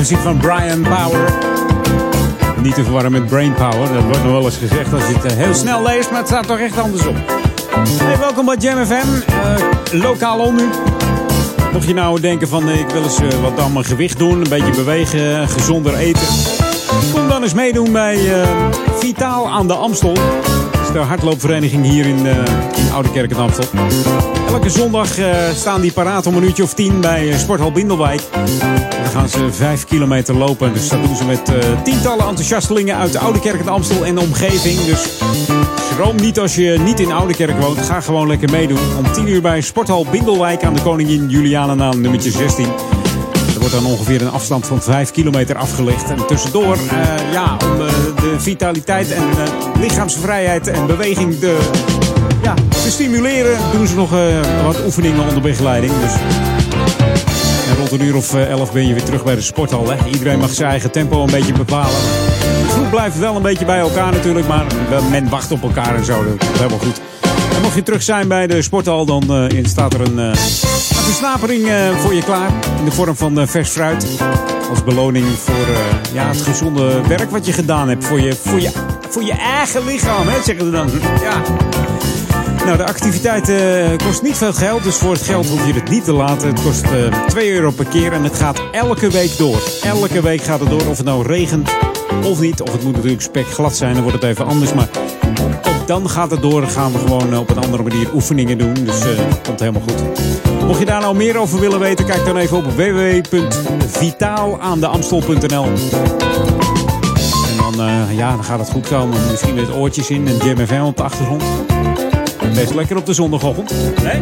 muziek van Brian Power. Niet te verwarren met Brain Power. Dat wordt nog wel eens gezegd als je het uh, heel snel leest, maar het staat toch echt andersom. Hey, welkom bij Jam FM. Uh, lokaal om nu. Mocht je nou denken van ik wil eens wat aan mijn gewicht doen, een beetje bewegen, gezonder eten. Kom dan eens meedoen bij Vitaal aan de Amstel. De hardloopvereniging hier in, in Oude Kerk Amstel. Elke zondag staan die paraat om een uurtje of tien bij Sporthal Bindelwijk gaan ze 5 kilometer lopen. Dus dat doen ze met uh, tientallen enthousiastelingen uit de Oude Kerk en Amstel en de omgeving. Dus schroom niet als je niet in Oude Kerk woont. Ga gewoon lekker meedoen. Om 10 uur bij Sporthal Bindelwijk aan de Koningin Julianenaan nummertje 16. Wordt dan ongeveer een afstand van 5 kilometer afgelegd. En tussendoor, eh, ja, om eh, de vitaliteit en eh, lichaamsvrijheid en beweging te, ja, te stimuleren, doen ze nog wat oefeningen onder begeleiding. Dus en rond een uur of 11 ben je weer terug bij de sporthal. Hè? Iedereen mag zijn eigen tempo een beetje bepalen. De blijft wel een beetje bij elkaar natuurlijk, maar men wacht op elkaar en zo. Dat is helemaal goed. Mocht je terug zijn bij de sporthal, dan eh, staat er een, eh, versnapering eh, voor je klaar. In de vorm van vers fruit. Als beloning voor ja, het gezonde werk wat je gedaan hebt. Voor je, voor je, voor je eigen lichaam, hè, zeggen ze dan. Ja. Nou, de activiteit kost niet veel geld, dus voor het geld hoef je het niet te laten. Het kost eh 2 euro per keer en het gaat elke week door. Elke week gaat het door, of het nou regent of niet. Of het moet natuurlijk spek glad zijn, dan wordt het even anders. Maar ook dan gaat het door. Dan gaan we gewoon eh, op een andere manier oefeningen doen. Dus eh komt helemaal goed. Mocht je daar nou meer over willen weten, kijk dan even op www.vitaalaandeamstel.nl. En dan, eh, ja, dan gaat het goed komen. Misschien met oortjes in en Jam FM op de achtergrond. Best lekker op de zondagochtend. Nee?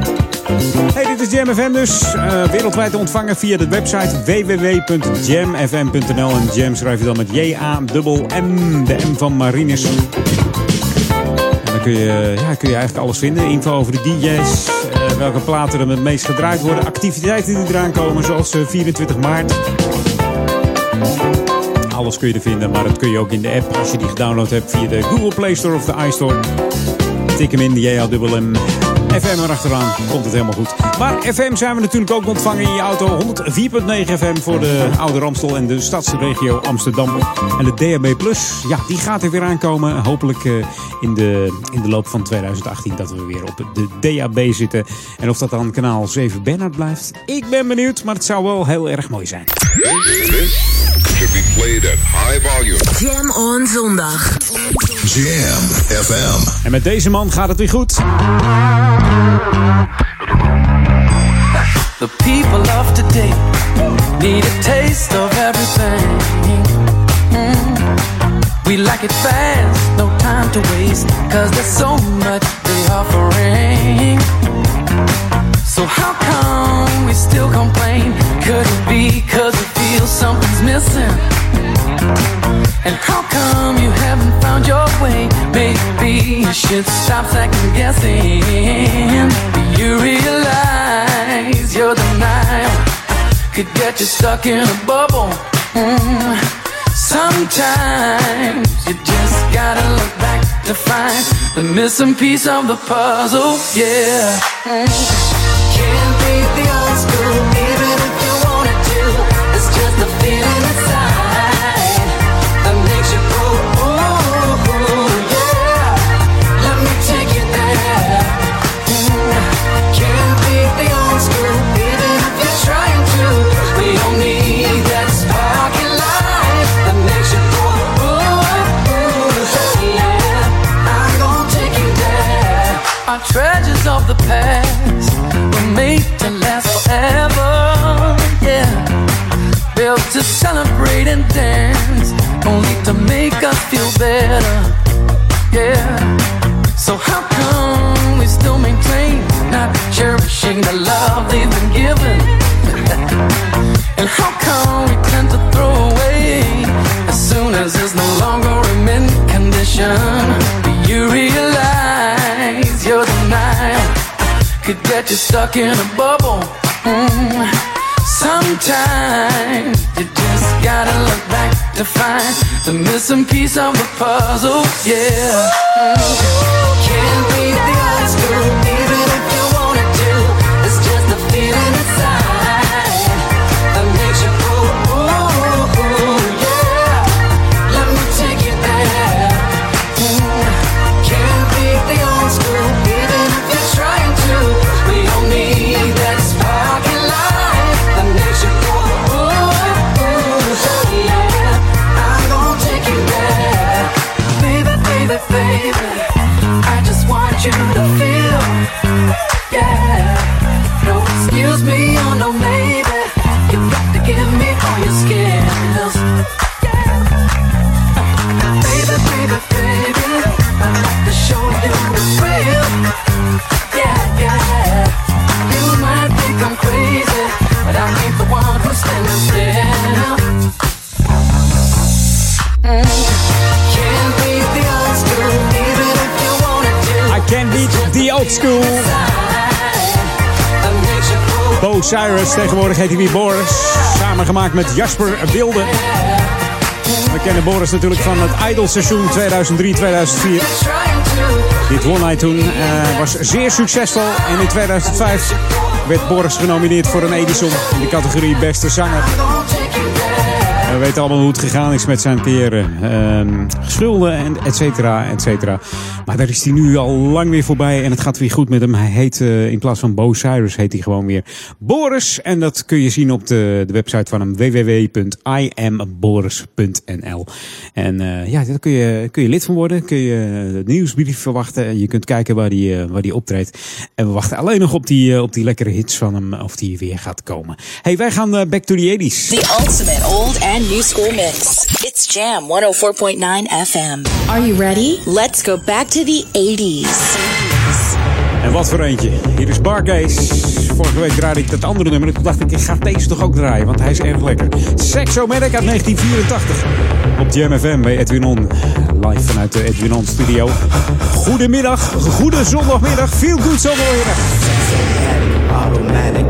Hey, dit is Jam FM dus. Eh, wereldwijd te ontvangen via de website www.jamfm.nl. En Jam schrijf je dan met J-A-M-M, de M van Marinus. En dan kun je, ja, kun je eigenlijk alles vinden. Info over de DJ's, eh, welke platen er het meest gedraaid worden. Activiteiten die eraan komen, zoals eh, 24 maart. Alles kun je er vinden, maar dat kun je ook in de app als je die gedownload hebt via de Google Play Store of de iStore. Tik hem in, de JHM. FM erachteraan, komt het helemaal goed. Maar FM zijn we natuurlijk ook ontvangen in je auto. 104.9 FM voor de Oude Ramstel en de stadsregio Amsterdam. En de DAB Plus, ja, die gaat er weer aankomen. Hopelijk eh, in, de, in de loop van 2018 dat we weer op de DAB zitten. En of dat dan kanaal 7 Bernard blijft, ik ben benieuwd. Maar het zou wel heel erg mooi zijn. Should be played at high volume. Jam on zondag. Jam FM. En met deze man gaat het weer goed. The people of today need a taste of everything. Mm. We like it fast, no time to waste, cause there's so much they offering. So how come we still complain? Could it be cause feel something's missing? And how come you haven't found your way? Maybe you should stop second guessing. You realize your denial could get you stuck in a bubble? Mm. Sometimes you just gotta look back to find the missing piece of the puzzle. Yeah. Mm. Can't beat the old school, better. Yeah, so how come we still maintain not cherishing the love they've been given? and how come we tend to throw away as soon as it's no longer a mint condition? Do you realize your denial could get you stuck in a bubble? Mm. Sometimes you just gotta look back to find the missing piece of the puzzle. Yeah. Can't the tegenwoordig heet hij weer Boris. Samengemaakt met Jasper Wilde. We kennen Boris natuurlijk van het Idol seizoen 2003-2004. Dit won hij toen. eh, was zeer succesvol. En in 2005 werd Boris genomineerd voor een Edison in de categorie Beste Zanger. We weten allemaal hoe het gegaan is met zijn carrière. Ehm, schulden en et cetera, et cetera. Maar daar is hij nu al lang weer voorbij en het gaat weer goed met hem. Hij heet eh, in plaats van Bo Cyrus heet hij gewoon weer Boris. En dat kun je zien op de, de website van hem www.imboris.nl. En eh, ja, daar kun je, kun je lid van worden. Kun je de nieuwsbrief verwachten. En je kunt kijken waar hij eh, waar die optreedt. En we wachten alleen nog op die, eh, op die lekkere hits van hem. Of die weer gaat komen. hey, wij gaan eh, back to the 80s. The ultimate old and new school mix. It's Jam 104.9 FM. Are you ready? Let's go back to the 80s. En wat voor eentje. Hier is Barcase. Vorige week draaide ik dat andere nummer. Toen dacht ik, ik ga deze toch ook draaien, want hij is erg lekker. Sexomatic uit 1984. Op Jam FM bij Edwin On. Live vanuit de Edwin On studio. Goedemiddag, goede zondagmiddag. Feel good zondagmiddag. automatic.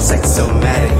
Sexomatic,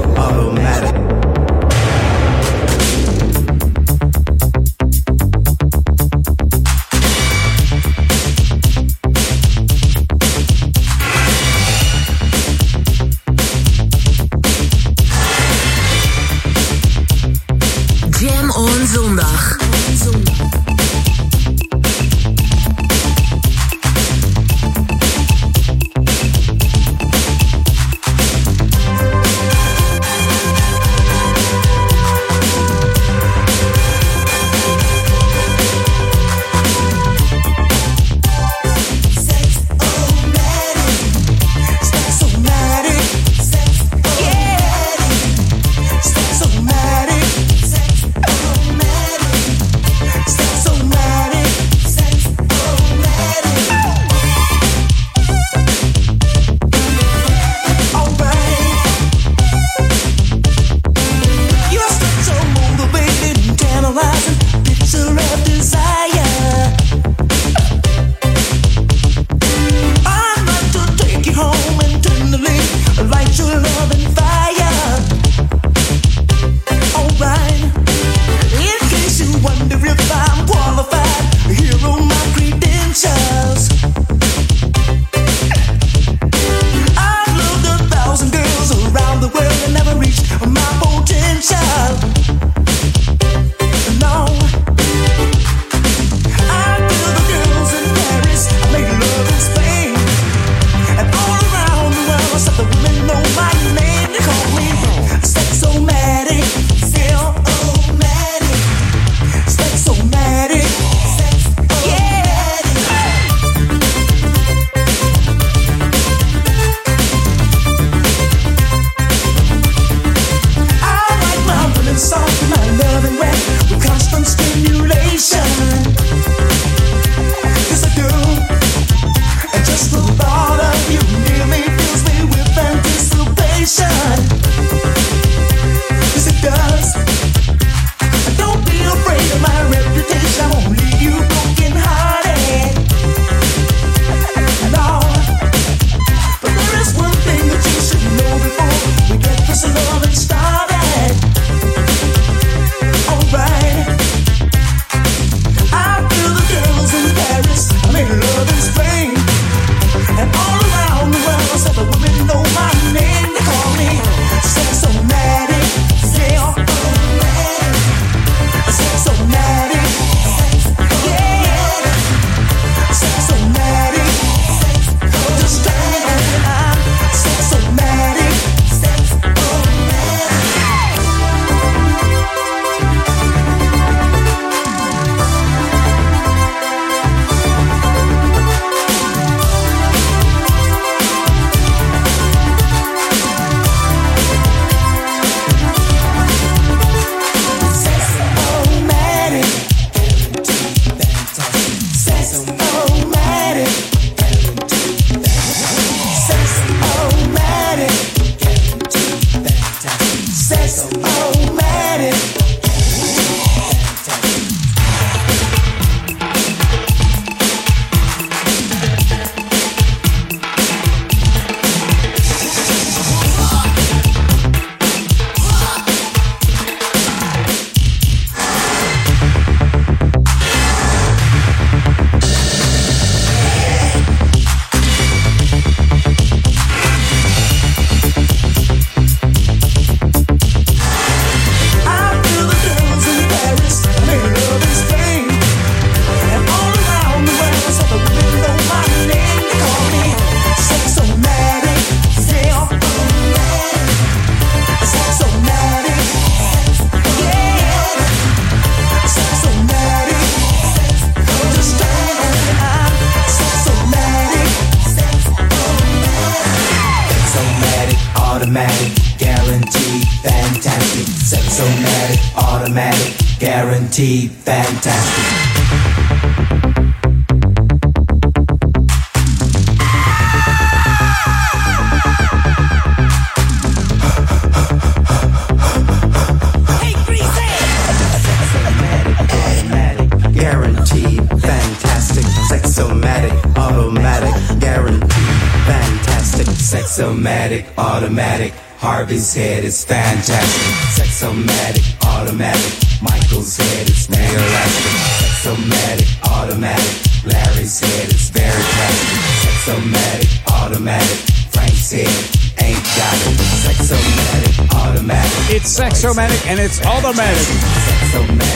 Is fantastic. Sexomatic, automatic. Michael's head is elastic. Sexomatic, automatic. Larry's head is very plastic. Sexomatic, automatic. Frank's head ain't got it. Sexomatic, automatic. It's Sexomatic and it's Automatic.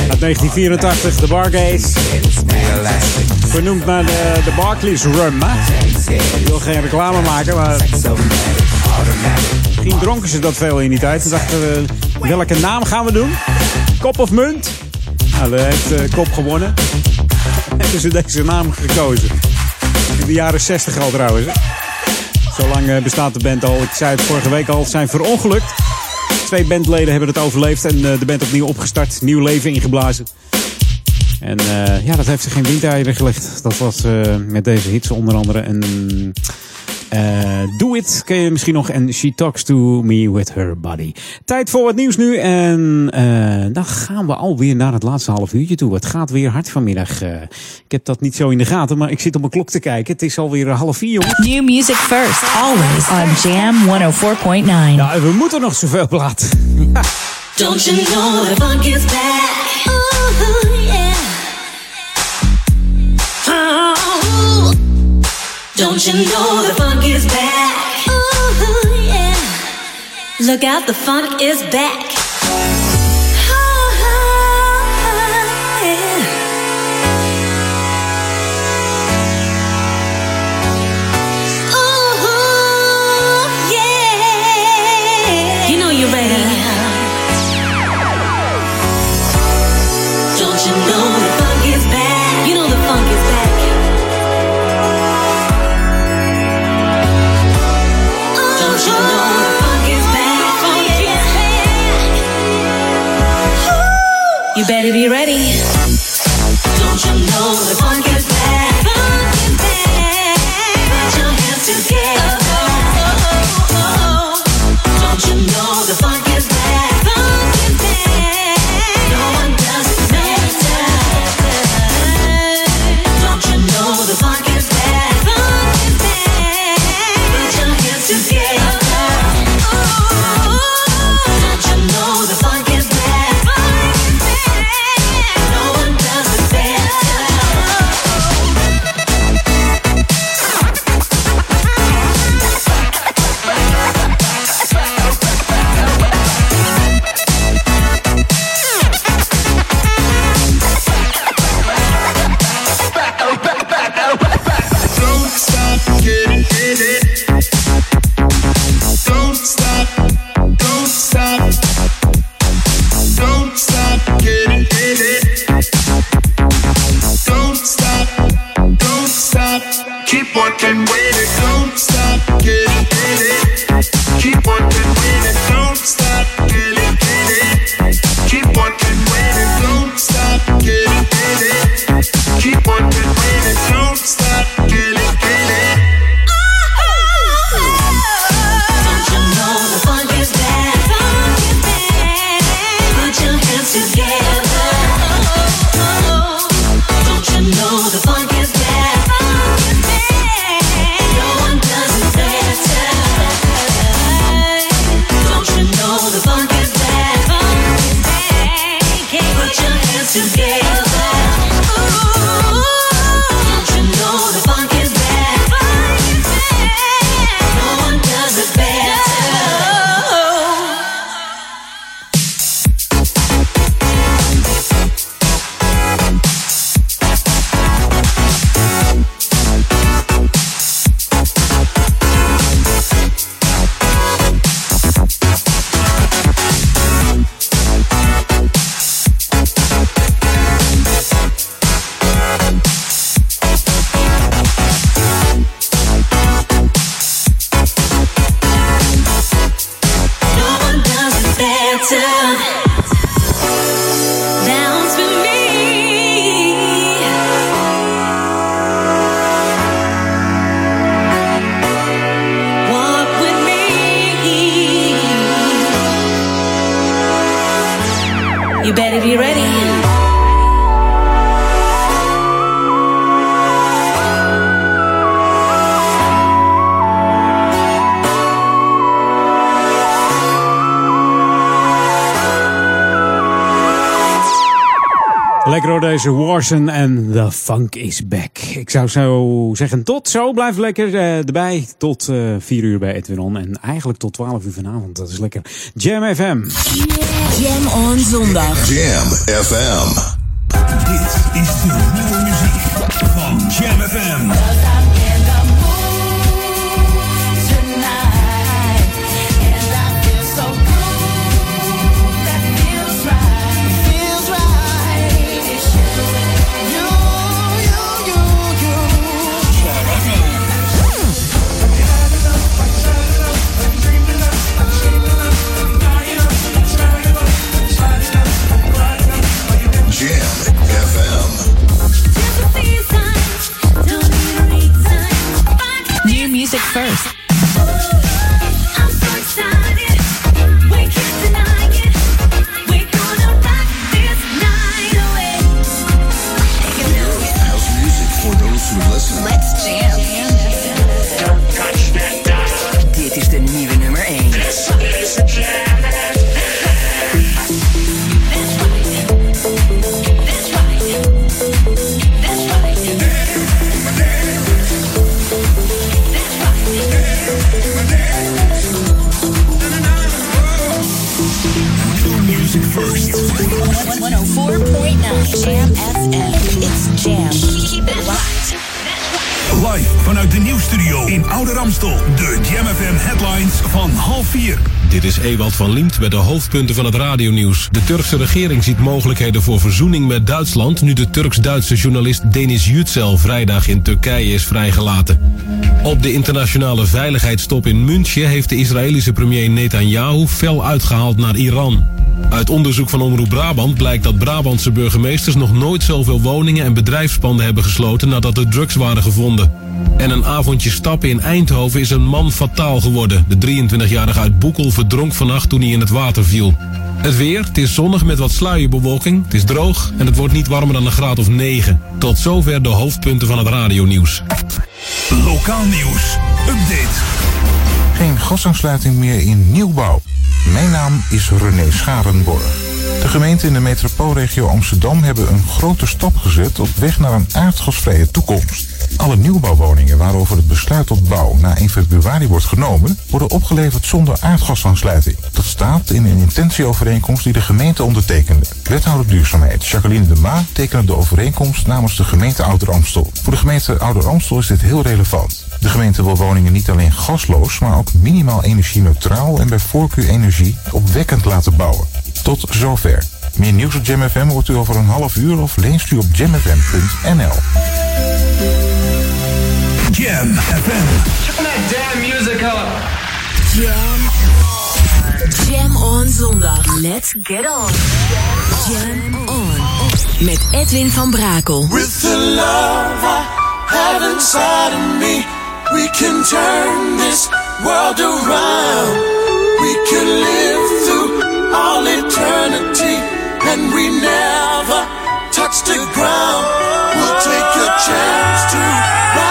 Uit 1984, de Bargaze. Vernoemd naar de, de Barclays Rum. Hè? Ik wil geen reclame maken, maar... Misschien dronken ze dat veel in die tijd. Ze dachten, eh, welke naam gaan we doen? Kop of munt? Nou, daar heeft eh, Kop gewonnen. Hebben ze deze naam gekozen. In de jaren 60 al trouwens. hè. Eh, bestaat de band al. Ik zei het vorige week al, zijn verongelukt. Twee bandleden hebben het overleefd en eh, de band opnieuw opgestart. Nieuw leven ingeblazen. En ja, dat heeft ze geen windeieren gelegd. Dat was met deze hits onder andere. En eh, Do It ken je misschien nog. En She Talks To Me With Her Body. Tijd voor wat nieuws nu. En eh, dan gaan we alweer naar het laatste half uurtje toe. Het gaat weer hard vanmiddag. Eh, ik heb dat niet zo in de gaten, maar ik zit op mijn klok te kijken. Het is alweer half vier, jongens. New music first, always on Jam 104.9. Ja, en we moeten nog zoveel platen. Don't you know the funk is back? Oh, don't you know the funk is back? Ooh, yeah. Look out, the funk is back. You better be ready. Don't you know the funk is back? Funk is back. Put your hands together. You better be ready. Lekker hoor deze Warson en The Funk is Back. Ik zou zo zeggen tot zo. Blijf lekker eh, erbij. Tot eh 4 uur bij Edwin On. En eigenlijk tot 12 uur vanavond. Dat is lekker. Jam FM. Jam on zondag. Jam FM. Dit is de nieuwe muziek van Jam FM. First. De nieuwstudio in Oude Ramstel. De Jam headlines van half 4. Dit is Ewald van Liemt met de hoofdpunten van het radionieuws. De Turkse regering ziet mogelijkheden voor verzoening met Duitsland... nu de Turks-Duitse journalist Deniz Yücel vrijdag in Turkije is vrijgelaten. Op de internationale veiligheidstop in München... heeft de Israëlische premier Netanyahu fel uitgehaald naar Iran. Uit onderzoek van Omroep Brabant blijkt dat Brabantse burgemeesters... nog nooit zoveel woningen en bedrijfspanden hebben gesloten... nadat er drugs waren gevonden. En een avondje stappen in Eindhoven is een man fataal geworden. De 23-jarige uit Boekel verdronk vannacht toen hij in het water viel. Het weer, het is zonnig met wat sluierbewolking. Het is droog en het wordt niet warmer dan een graad of 9. Tot zover de hoofdpunten van het radionieuws. Lokaal nieuws. Update. Geen gasaansluiting meer in nieuwbouw. Mijn naam is René Scharenborg. De gemeenten in de metropoolregio Amsterdam hebben een grote stap gezet op weg naar een aardgasvrije toekomst. Alle nieuwbouwwoningen waarover het besluit tot bouw na 1 februari wordt genomen, worden opgeleverd zonder aardgasaansluiting. Dat staat in een intentieovereenkomst die de gemeente ondertekende. Wethouder Duurzaamheid Jacqueline de Ma tekende de overeenkomst namens de gemeente Ouder Amstel. Voor de gemeente Ouder Amstel is dit heel relevant. De gemeente wil woningen niet alleen gasloos, maar ook minimaal energie-neutraal en bij voorkeur energie opwekkend laten bouwen. Tot zover. Meer nieuws op Jam FM hoort u over een half uur of leest u op jamfm.nl. Jam FM. Turn that damn music up. Jam. Jam on zondag. Let's get on. Jam on. Met Edwin van Brakel. With the love I have inside of me, we can turn this world around. We can live through all eternity, and we never touch the ground. We'll take a chance to ride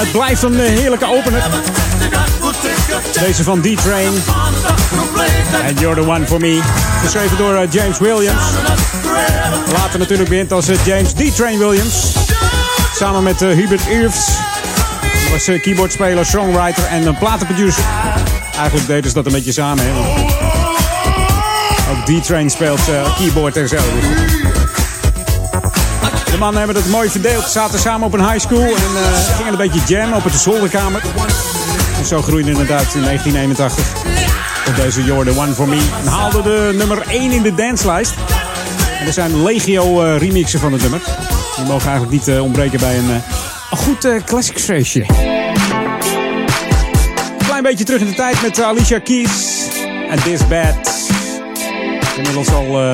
Het blijft een eh, heerlijke opener. Deze van D-Train. and You're the One for Me. Geschreven door eh, James Williams. Later natuurlijk bekend als eh, James D-Train Williams. Samen met Hubert Irves. Was keyboardspeler, songwriter en een platenproducer. Eigenlijk deden ze dat een beetje samen. Hè? Ook D-Train speelt keyboard en zo mannen hebben dat mooi verdeeld. Ze zaten samen op een high school en eh, gingen een beetje jam op het zolderkamer. En zo groeide inderdaad in 1981 op deze Jordan One For Me. En haalde de nummer 1 in de danslijst. En er zijn legio eh, remixen van het nummer. Die mogen eigenlijk niet eh, ontbreken bij een, goed classics feestje. Een klein beetje terug in de tijd met Alicia Keys en This Bad. Inmiddels al, eh,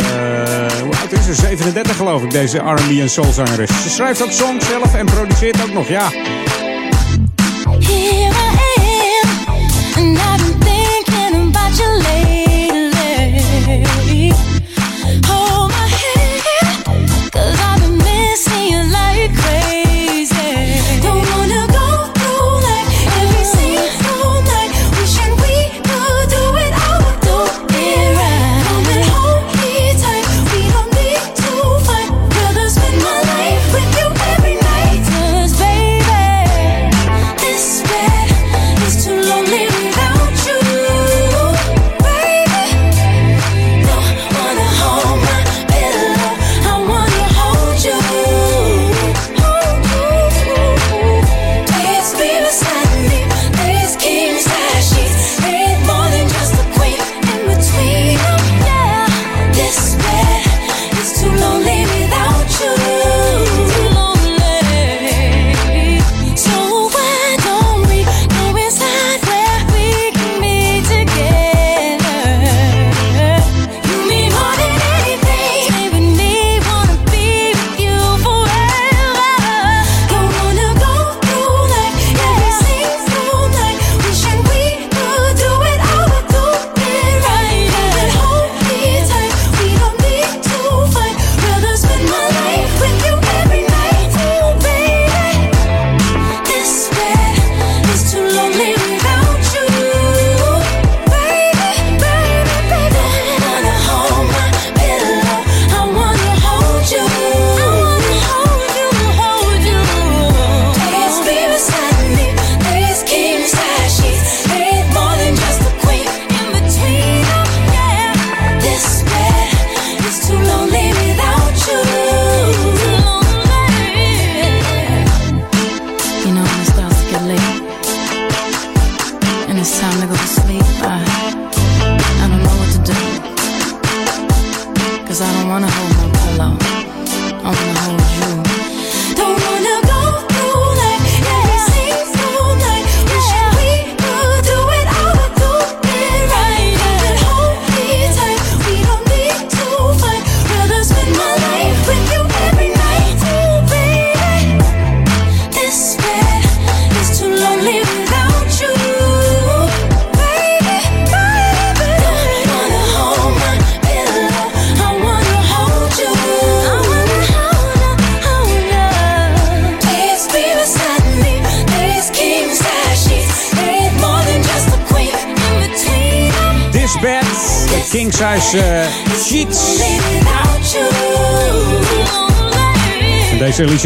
hoe oud is ze? 37 geloof ik, deze R&B en soulzangeres. Ze schrijft ook songs zelf en produceert ook nog, ja.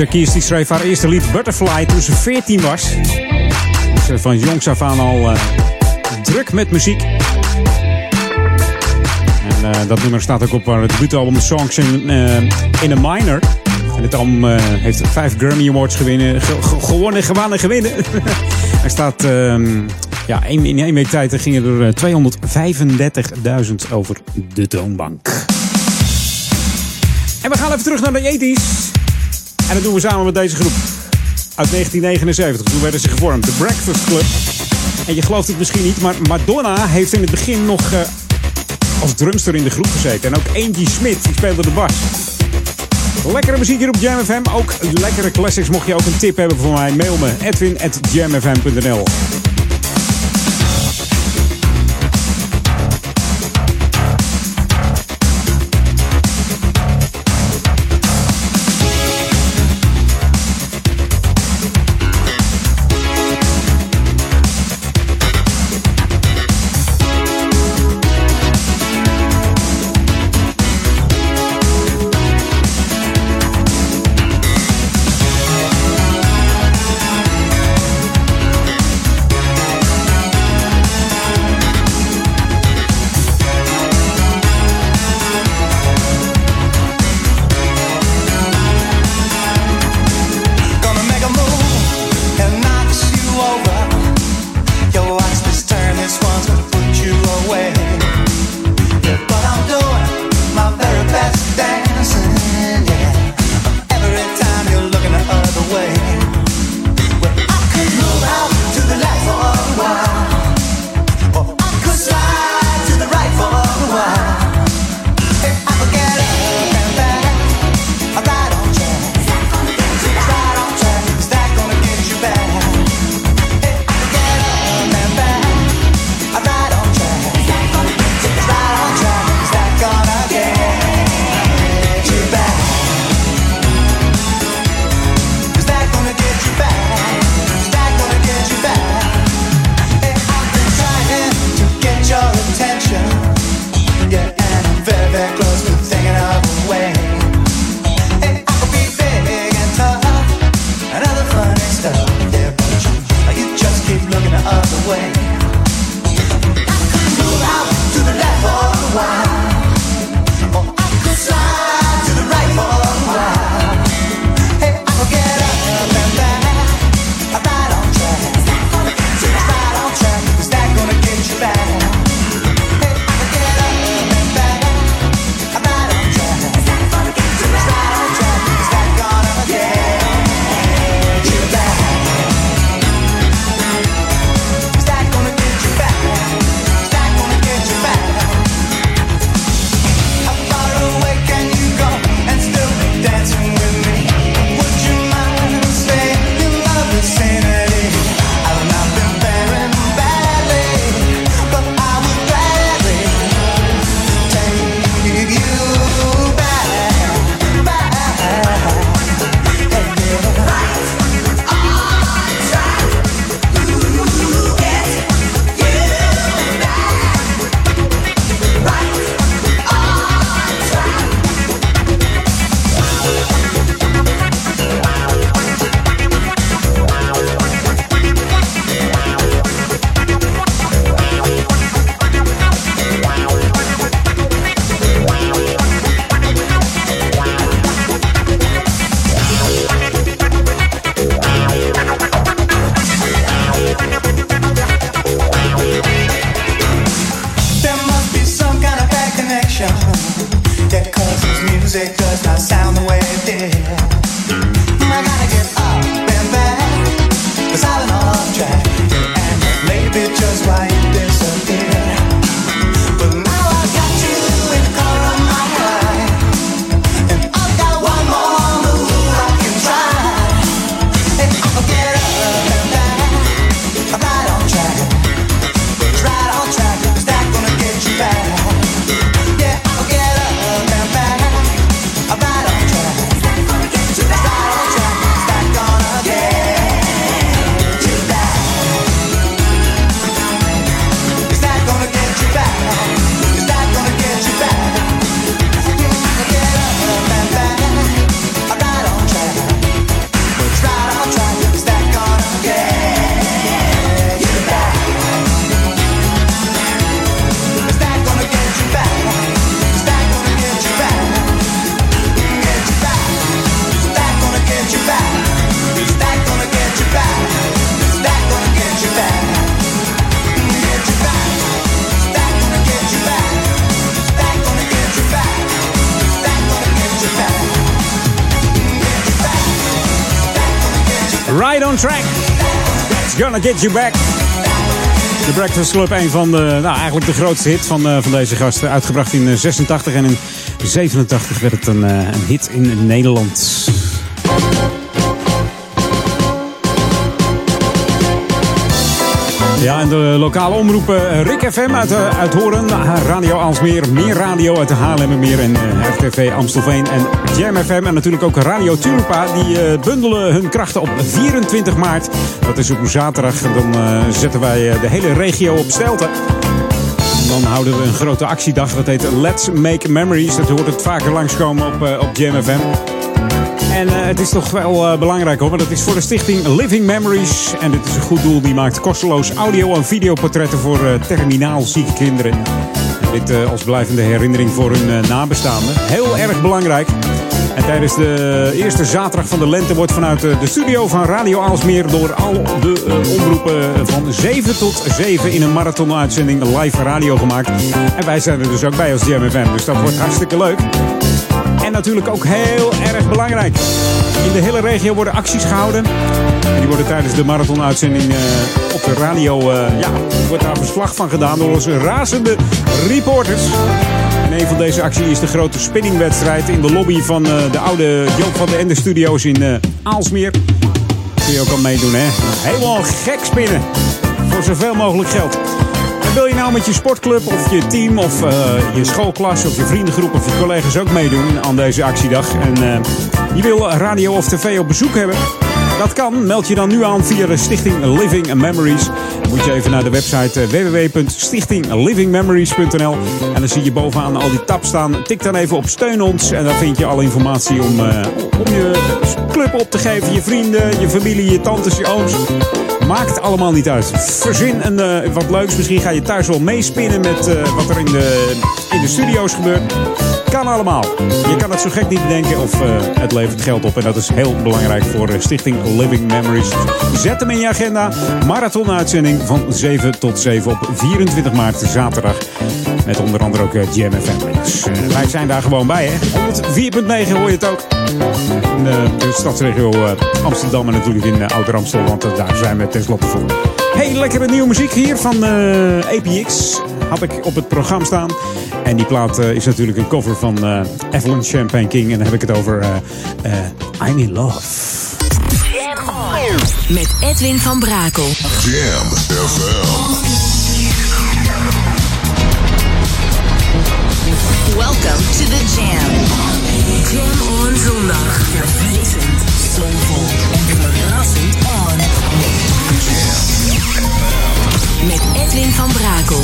Shakirs die schreef haar eerste lied Butterfly toen ze 14 was. Ze van jongs af aan al eh, druk met muziek. En eh, dat nummer staat ook op haar debuutalbum Songs eh, in, a Minor. En het album heeft vijf Grammy Awards gewinnen, ge ge gewonnen, gewonnen, gewinnen. er staat... Ehm, ja, in één week tijd gingen er 235.000 over de toonbank. En we gaan even terug naar de 80. En dat doen we samen met deze groep. Uit 1979, toen werden ze gevormd, de Breakfast Club. En je gelooft het misschien niet, maar Madonna heeft in het begin nog eh, als drumster in de groep gezeten. En ook Angie Smit, die speelde de bas. Lekkere muziek hier op Jam FM. Ook lekkere classics. Mocht je ook een tip hebben voor mij, mail me at edwin.jamfm.nl get back. The Breakfast Club, een van de, nou, eigenlijk de grootste hit van, uh, van deze gasten. Uitgebracht in 86 en in 87 werd het een, uh, een hit in Nederland. Ja, en de lokale omroepen Rick FM uit, uh, uit Horen, Radio Alsmeer, Meer Radio uit de Haarlemmermeer en RTV Amstelveen en Jam FM. En natuurlijk ook Radio Tulpa, die bundelen hun krachten op 24 maart. Dat is op zaterdag. Dan zetten wij de hele regio op stelte. Dan houden we een grote actiedag, dat heet Let's Make Memories. Dat hoort het vaker langskomen op, op Jam FM. En uh, het is toch wel uh, belangrijk hoor, want het is voor de stichting Living Memories. En dit is een goed doel, die maakt kosteloos audio- en videoportretten voor uh, terminaal kinderen. En dit als blijvende herinnering voor hun nabestaanden. Heel erg belangrijk. En tijdens de eerste zaterdag van de lente wordt vanuit de studio van Radio Aalsmeer door al de omroepen van 7 tot 7 in een marathonuitzending live radio gemaakt. En wij zijn er dus ook bij als JMFM, dus dat wordt hartstikke leuk. En natuurlijk ook heel erg belangrijk. In de hele regio worden acties gehouden. En die worden tijdens de marathonuitzending uh, op de radio... Uh, ja, wordt daar verslag van gedaan door onze razende reporters. En een van deze acties is de grote spinningwedstrijd in de lobby van uh, de oude Joop van de Ende Studios in Aalsmeer. Kun je ook al meedoen, hè? Helemaal gek spinnen. Voor zoveel mogelijk geld. En wil je nou met je sportclub of je team of uh, je schoolklas of je vriendengroep of je collega's ook meedoen aan deze actiedag? En uh, je wil radio of tv op bezoek hebben? Dat kan. Meld je dan nu aan via de Stichting Living Memories. Dan moet je even naar de website www.stichtinglivingmemories.nl en dan zie je bovenaan al die tabs staan. Tik dan even op steun ons en dan vind je alle informatie om, om je club op te geven. Je vrienden, je familie, je tantes, je ooms. Maakt allemaal niet uit. Verzin een, uh, wat leuks. Misschien ga je thuis wel meespinnen met uh, wat er in de, in de studio's gebeurt. Kan allemaal. Je kan het zo gek niet bedenken of uh, het levert geld op. En dat is heel belangrijk voor Stichting Living Memories. Zet hem in je agenda. Marathon-uitzending van 7 tot 7 op 24 maart, zaterdag. Met onder andere ook Jam FM. Dus wij zijn daar gewoon bij, hè. 104.9 hoor je het ook. In de stadsregio Amsterdam en natuurlijk in Ouder Amstel. Want daar zijn we tenslotte voor. Hey, lekkere nieuwe muziek hier van uh, APX. Had ik op het programma staan. En die plaat uh, is natuurlijk een cover van uh, Evelyn Champagne King. En dan heb ik het over I'm in Love. Jam on. Met Edwin van Brakel. Jam FM. Welcome to the Jam. Jam on zondag. Verfrissend, soulvol en verrassend on. Met Edwin van Brakel.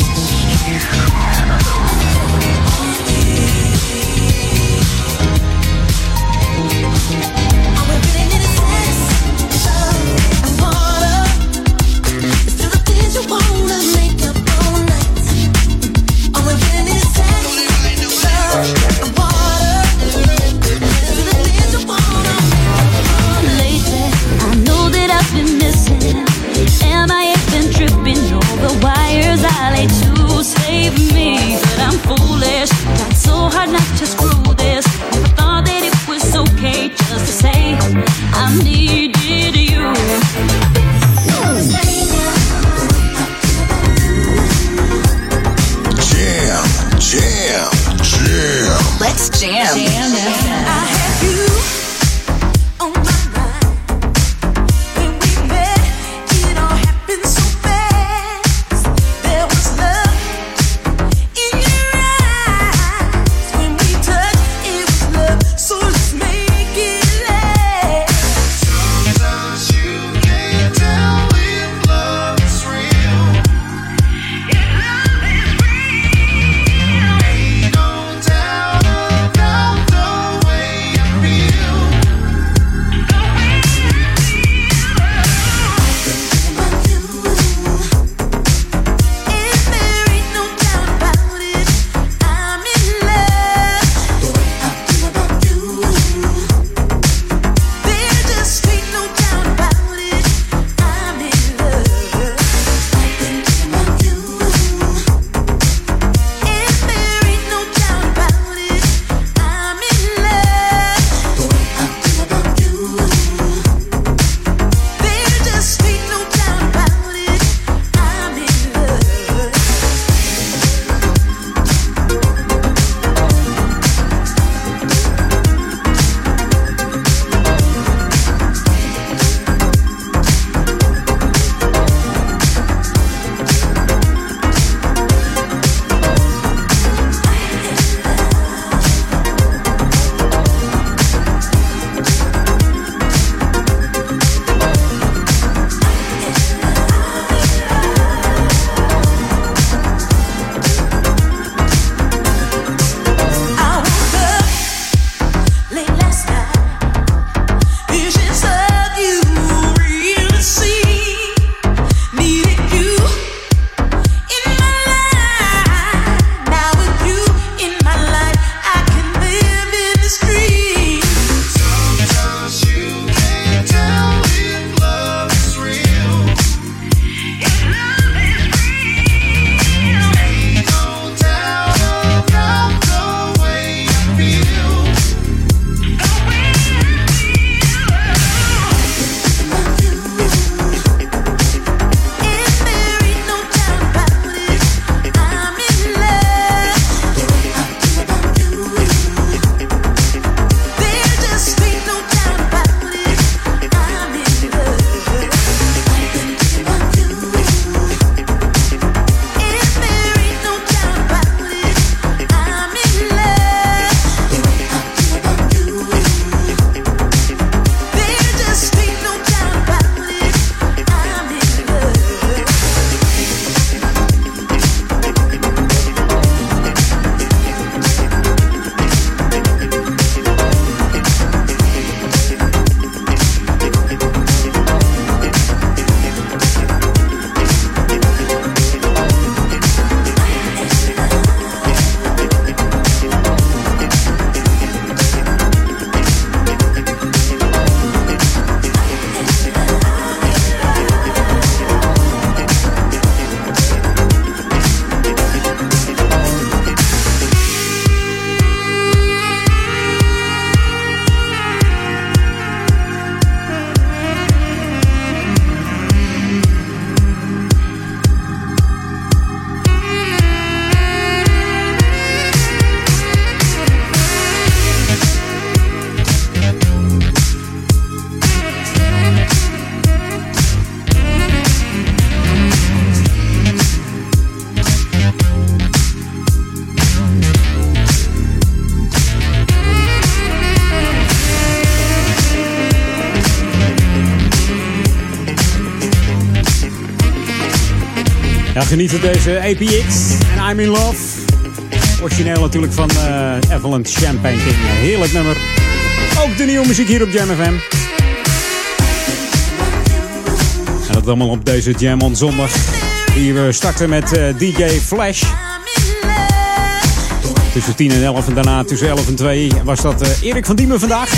Jam. Jam. Geniet van deze APX en I'm in Love. Origineel natuurlijk van uh, Avalanche Champagne King. Heerlijk nummer. Ook de nieuwe muziek hier op Jam FM. En dat allemaal op deze Jam on zondag. Hier we starten met uh, DJ Flash. Tussen 10 en 11 en daarna tussen 11 en 2 was dat Erik van Diemen vandaag.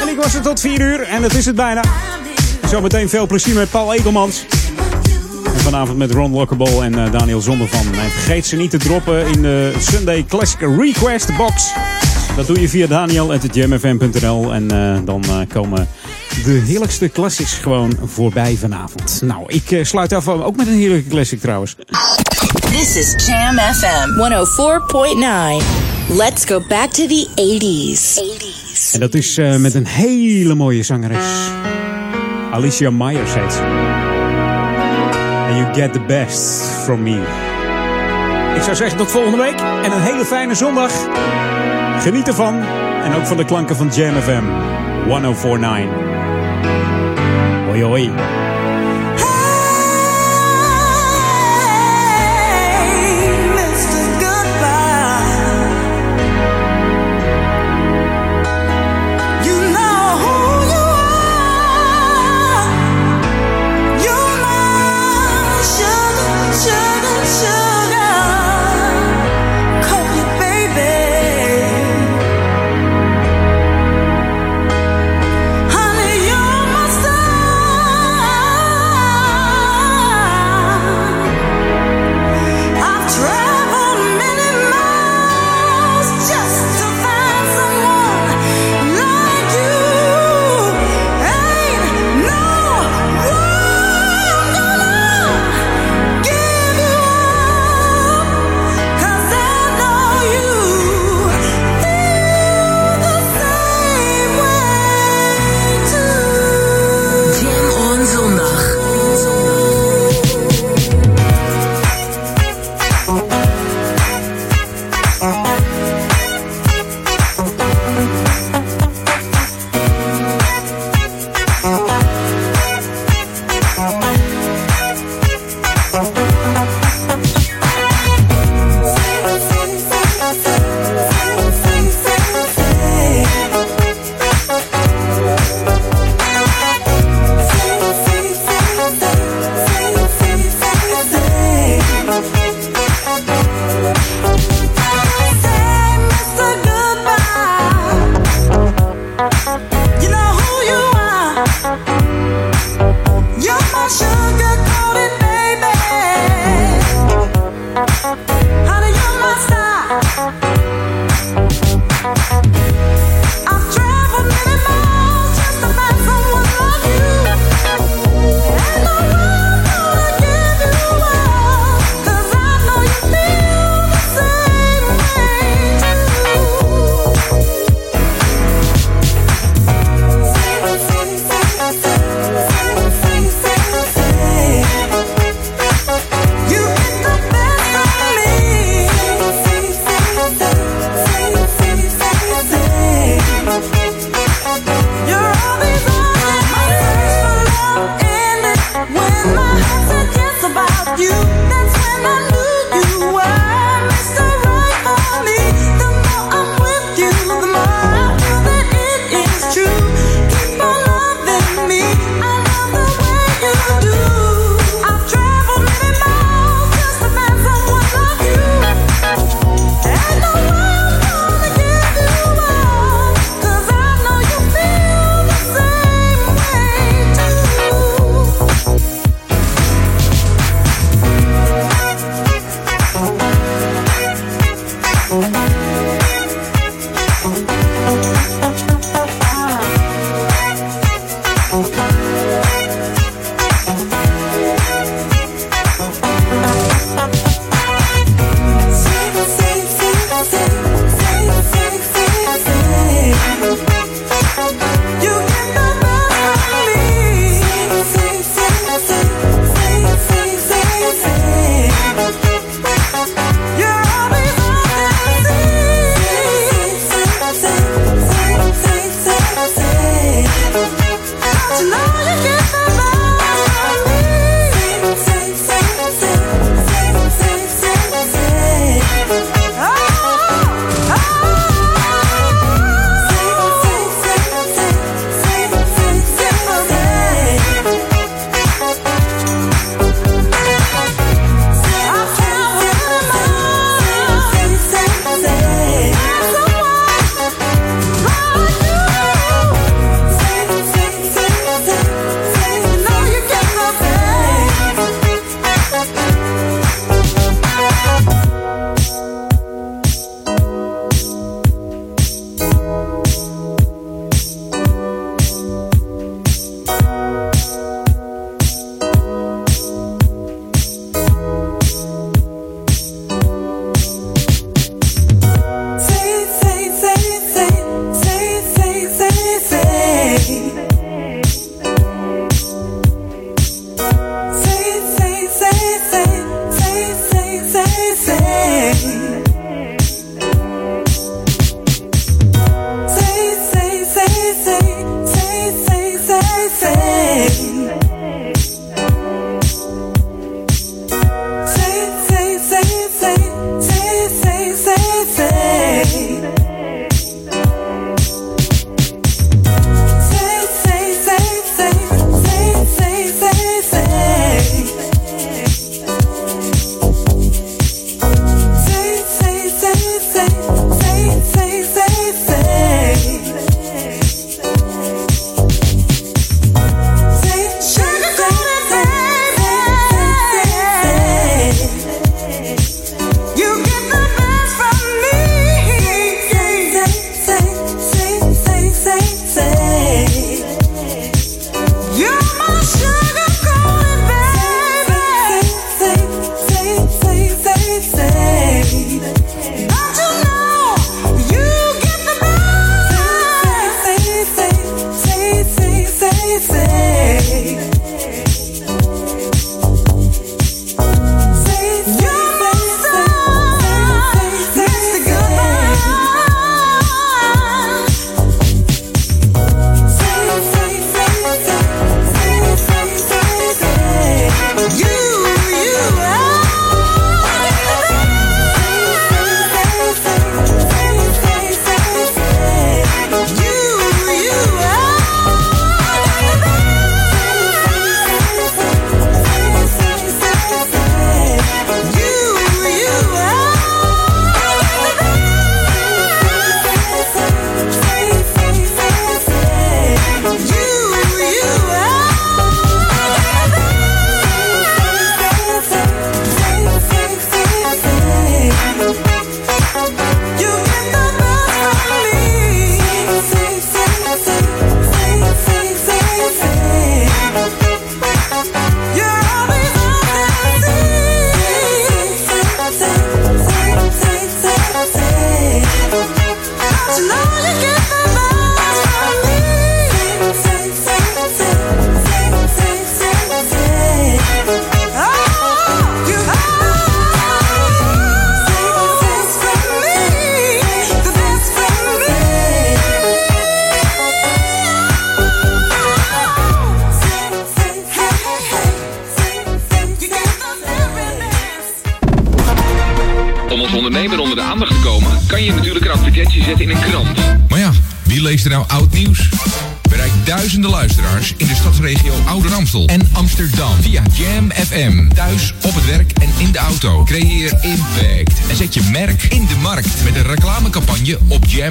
En ik was er tot 4 uur en dat is het bijna. Zometeen veel plezier met Paul Egelmans. Vanavond met Ron Lockerball en uh, Daniel Zondervan. En vergeet ze niet te droppen in de Sunday Classic Request Box. Dat doe je via daniel.jamfm.nl en uh, dan uh, komen de heerlijkste classics gewoon voorbij vanavond. Nou, ik sluit af ook met een heerlijke classic trouwens. This is Jam FM 104.9. Let's go back to the 80s. 80s. En dat is met een hele mooie zangeres. Alicia Myers heet you get the best from me. Ik zou zeggen tot volgende week en een hele fijne zondag. Geniet ervan en ook van de klanken van Jam FM 1049. Hoi hoi.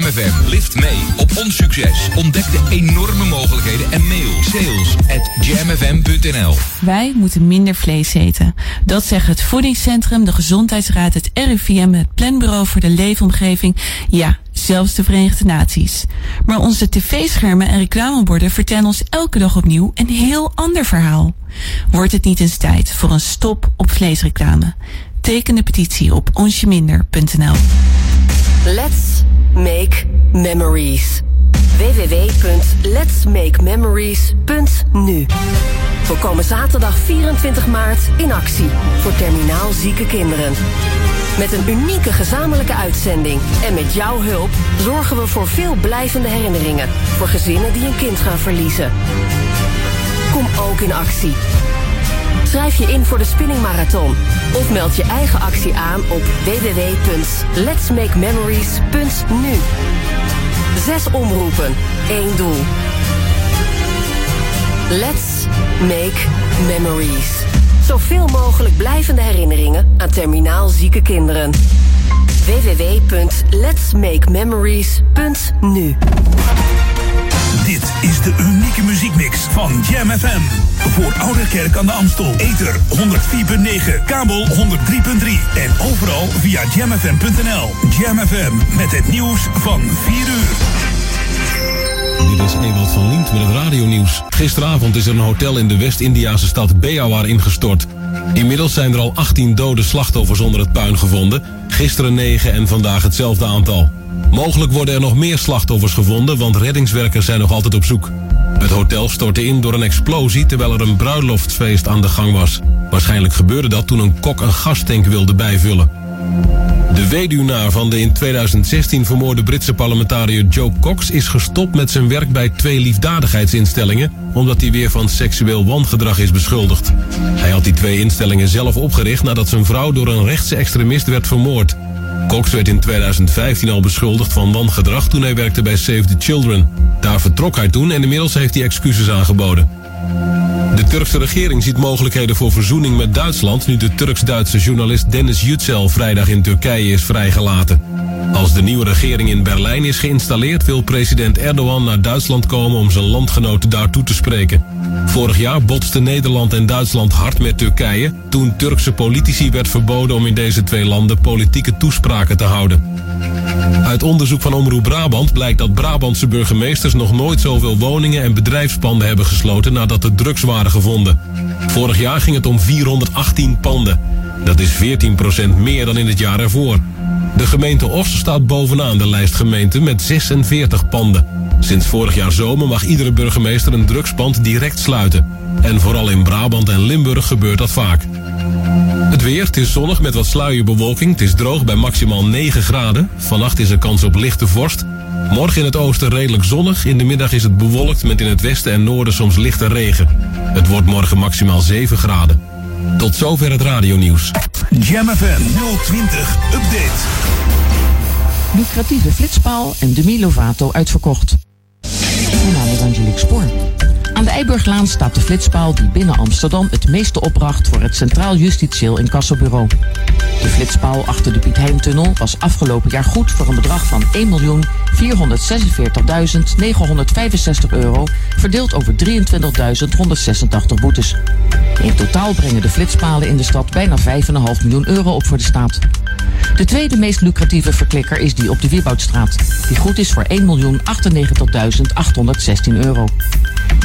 Op Jam FM. Lift mee op ons succes. Ontdek de enorme mogelijkheden en mail sales at jamfm.nl. Wij moeten minder vlees eten. Dat zeggen het Voedingscentrum, de Gezondheidsraad, het RIVM, het Planbureau voor de Leefomgeving. Ja, zelfs de Verenigde Naties. Maar onze tv-schermen en reclameborden vertellen ons elke dag opnieuw een heel ander verhaal. Wordt het niet eens tijd voor een stop op vleesreclame? Teken de petitie op onsjeminder.nl. Let's make memories. www.letsmakememories.nu We komen zaterdag 24 maart in actie voor terminaal zieke kinderen. Met een unieke gezamenlijke uitzending en met jouw hulp zorgen we voor veel blijvende herinneringen voor gezinnen die een kind gaan verliezen. Kom ook in actie. Schrijf je in voor de spinningmarathon of meld je eigen actie aan op www.letsmakememories.nu. Zes omroepen, één doel. Let's make memories. Zoveel mogelijk blijvende herinneringen aan terminaal zieke kinderen. www.letsmakememories.nu Dit is de unieke muziekmix van Jam FM. Voor Ouderkerk aan de Amstel. Ether 104.9, kabel 103.3 en overal via jamfm.nl. Jam FM met het nieuws van 4 uur. Dit is Ewald van Lient met het radionieuws. Gisteravond is er een hotel in de West-Indiase stad Beawar ingestort. Inmiddels zijn er al 18 dode slachtoffers onder het puin gevonden. Gisteren 9 en vandaag hetzelfde aantal. Mogelijk worden er nog meer slachtoffers gevonden, want reddingswerkers zijn nog altijd op zoek. Het hotel stortte in door een explosie terwijl er een bruiloftsfeest aan de gang was. Waarschijnlijk gebeurde dat toen een kok een gastank wilde bijvullen. De weduwnaar van de in 2016 vermoorde Britse parlementariër Joe Cox is gestopt met zijn werk bij twee liefdadigheidsinstellingen, omdat hij weer van seksueel wangedrag is beschuldigd. Hij had die twee instellingen zelf opgericht nadat zijn vrouw door een rechtse extremist werd vermoord. Cox werd in 2015 al beschuldigd van wangedrag toen hij werkte bij Save the Children. Daar vertrok hij toen en inmiddels heeft hij excuses aangeboden. De Turkse regering ziet mogelijkheden voor verzoening met Duitsland nu de Turks-Duitse journalist Dennis Yücel vrijdag in Turkije is vrijgelaten. Als de nieuwe regering in Berlijn is geïnstalleerd, wil president Erdogan naar Duitsland komen om zijn landgenoten daartoe te spreken. Vorig jaar botsten Nederland en Duitsland hard met Turkije toen Turkse politici werd verboden om in deze twee landen politieke toespraken te houden. Uit onderzoek van Omroep Brabant blijkt dat Brabantse burgemeesters nog nooit zoveel woningen en bedrijfspanden hebben gesloten nadat er drugs waren gevonden. Vorig jaar ging het om 418 panden. Dat is 14% meer dan in het jaar ervoor. De gemeente Os staat bovenaan de lijst gemeenten met 46 panden. Sinds vorig jaar zomer mag iedere burgemeester een drugspand direct sluiten. En vooral in Brabant en Limburg gebeurt dat vaak. Het weer, het is zonnig met wat sluierbewolking. Het is droog bij maximaal 9 graden. Vannacht is er kans op lichte vorst. Morgen in het oosten redelijk zonnig. In de middag is het bewolkt met in het westen en noorden soms lichte regen. Het wordt morgen maximaal 7 graden. Tot zover het radionieuws. Jam FM 020 Update. Lucratieve flitspaal en Demi Lovato uitverkocht. Mijn naam is Angelique Spoor. Aan de Eiburglaan staat de flitspaal die binnen Amsterdam het meeste opbracht voor het Centraal Justitieel Incassobureau. De flitspaal achter de Piet Hein-tunnel was afgelopen jaar goed voor een bedrag van 1.446.965 euro, verdeeld over 23.186 boetes. In totaal brengen de flitspalen in de stad bijna 5,5 miljoen euro op voor de staat. De tweede meest lucratieve verklikker is die op de Wieboudstraat, die goed is voor 1.098.816 euro.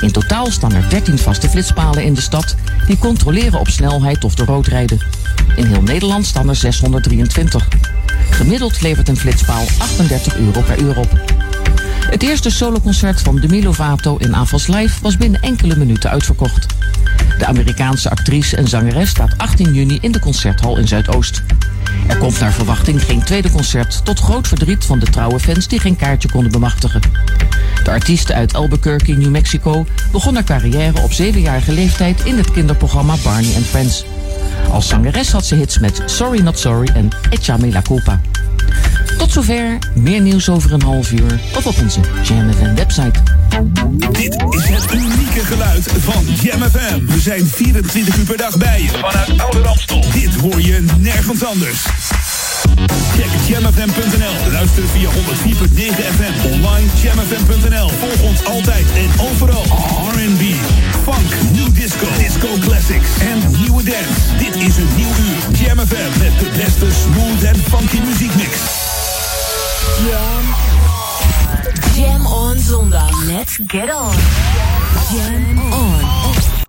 In totaal staan er 13 vaste flitspalen in de stad die controleren op snelheid of door rood rijden. In heel Nederland staan er 623. Gemiddeld levert een flitspaal 38 euro per uur op. Het eerste soloconcert van Demi Lovato in Avals Live was binnen enkele minuten uitverkocht. De Amerikaanse actrice en zangeres staat 18 juni in de concerthal in Zuidoost. Er komt naar verwachting geen tweede concert, tot groot verdriet van de trouwe fans die geen kaartje konden bemachtigen. De artiest uit Albuquerque, New Mexico, begon haar carrière op zevenjarige leeftijd in het kinderprogramma Barney and Friends. Als zangeres had ze hits met Sorry Not Sorry en Echame La Culpa. Tot zover. Meer nieuws over een half uur. Of op onze Jam FM website. Dit is het unieke geluid van Jam FM. We zijn 24 uur per dag bij je. Vanuit Oude Ramstel. Dit hoor je nergens anders. Check jamfm.nl. Luister via 104.9 FM. Online jamfm.nl. Volg ons altijd en overal. R&B, funk, new disco, disco classics en nieuwe dance. Dit is een nieuw uur. Jam FM met de beste smooth en funky muziekmix. Jam. Jam on zondag. Let's get on. Jam on.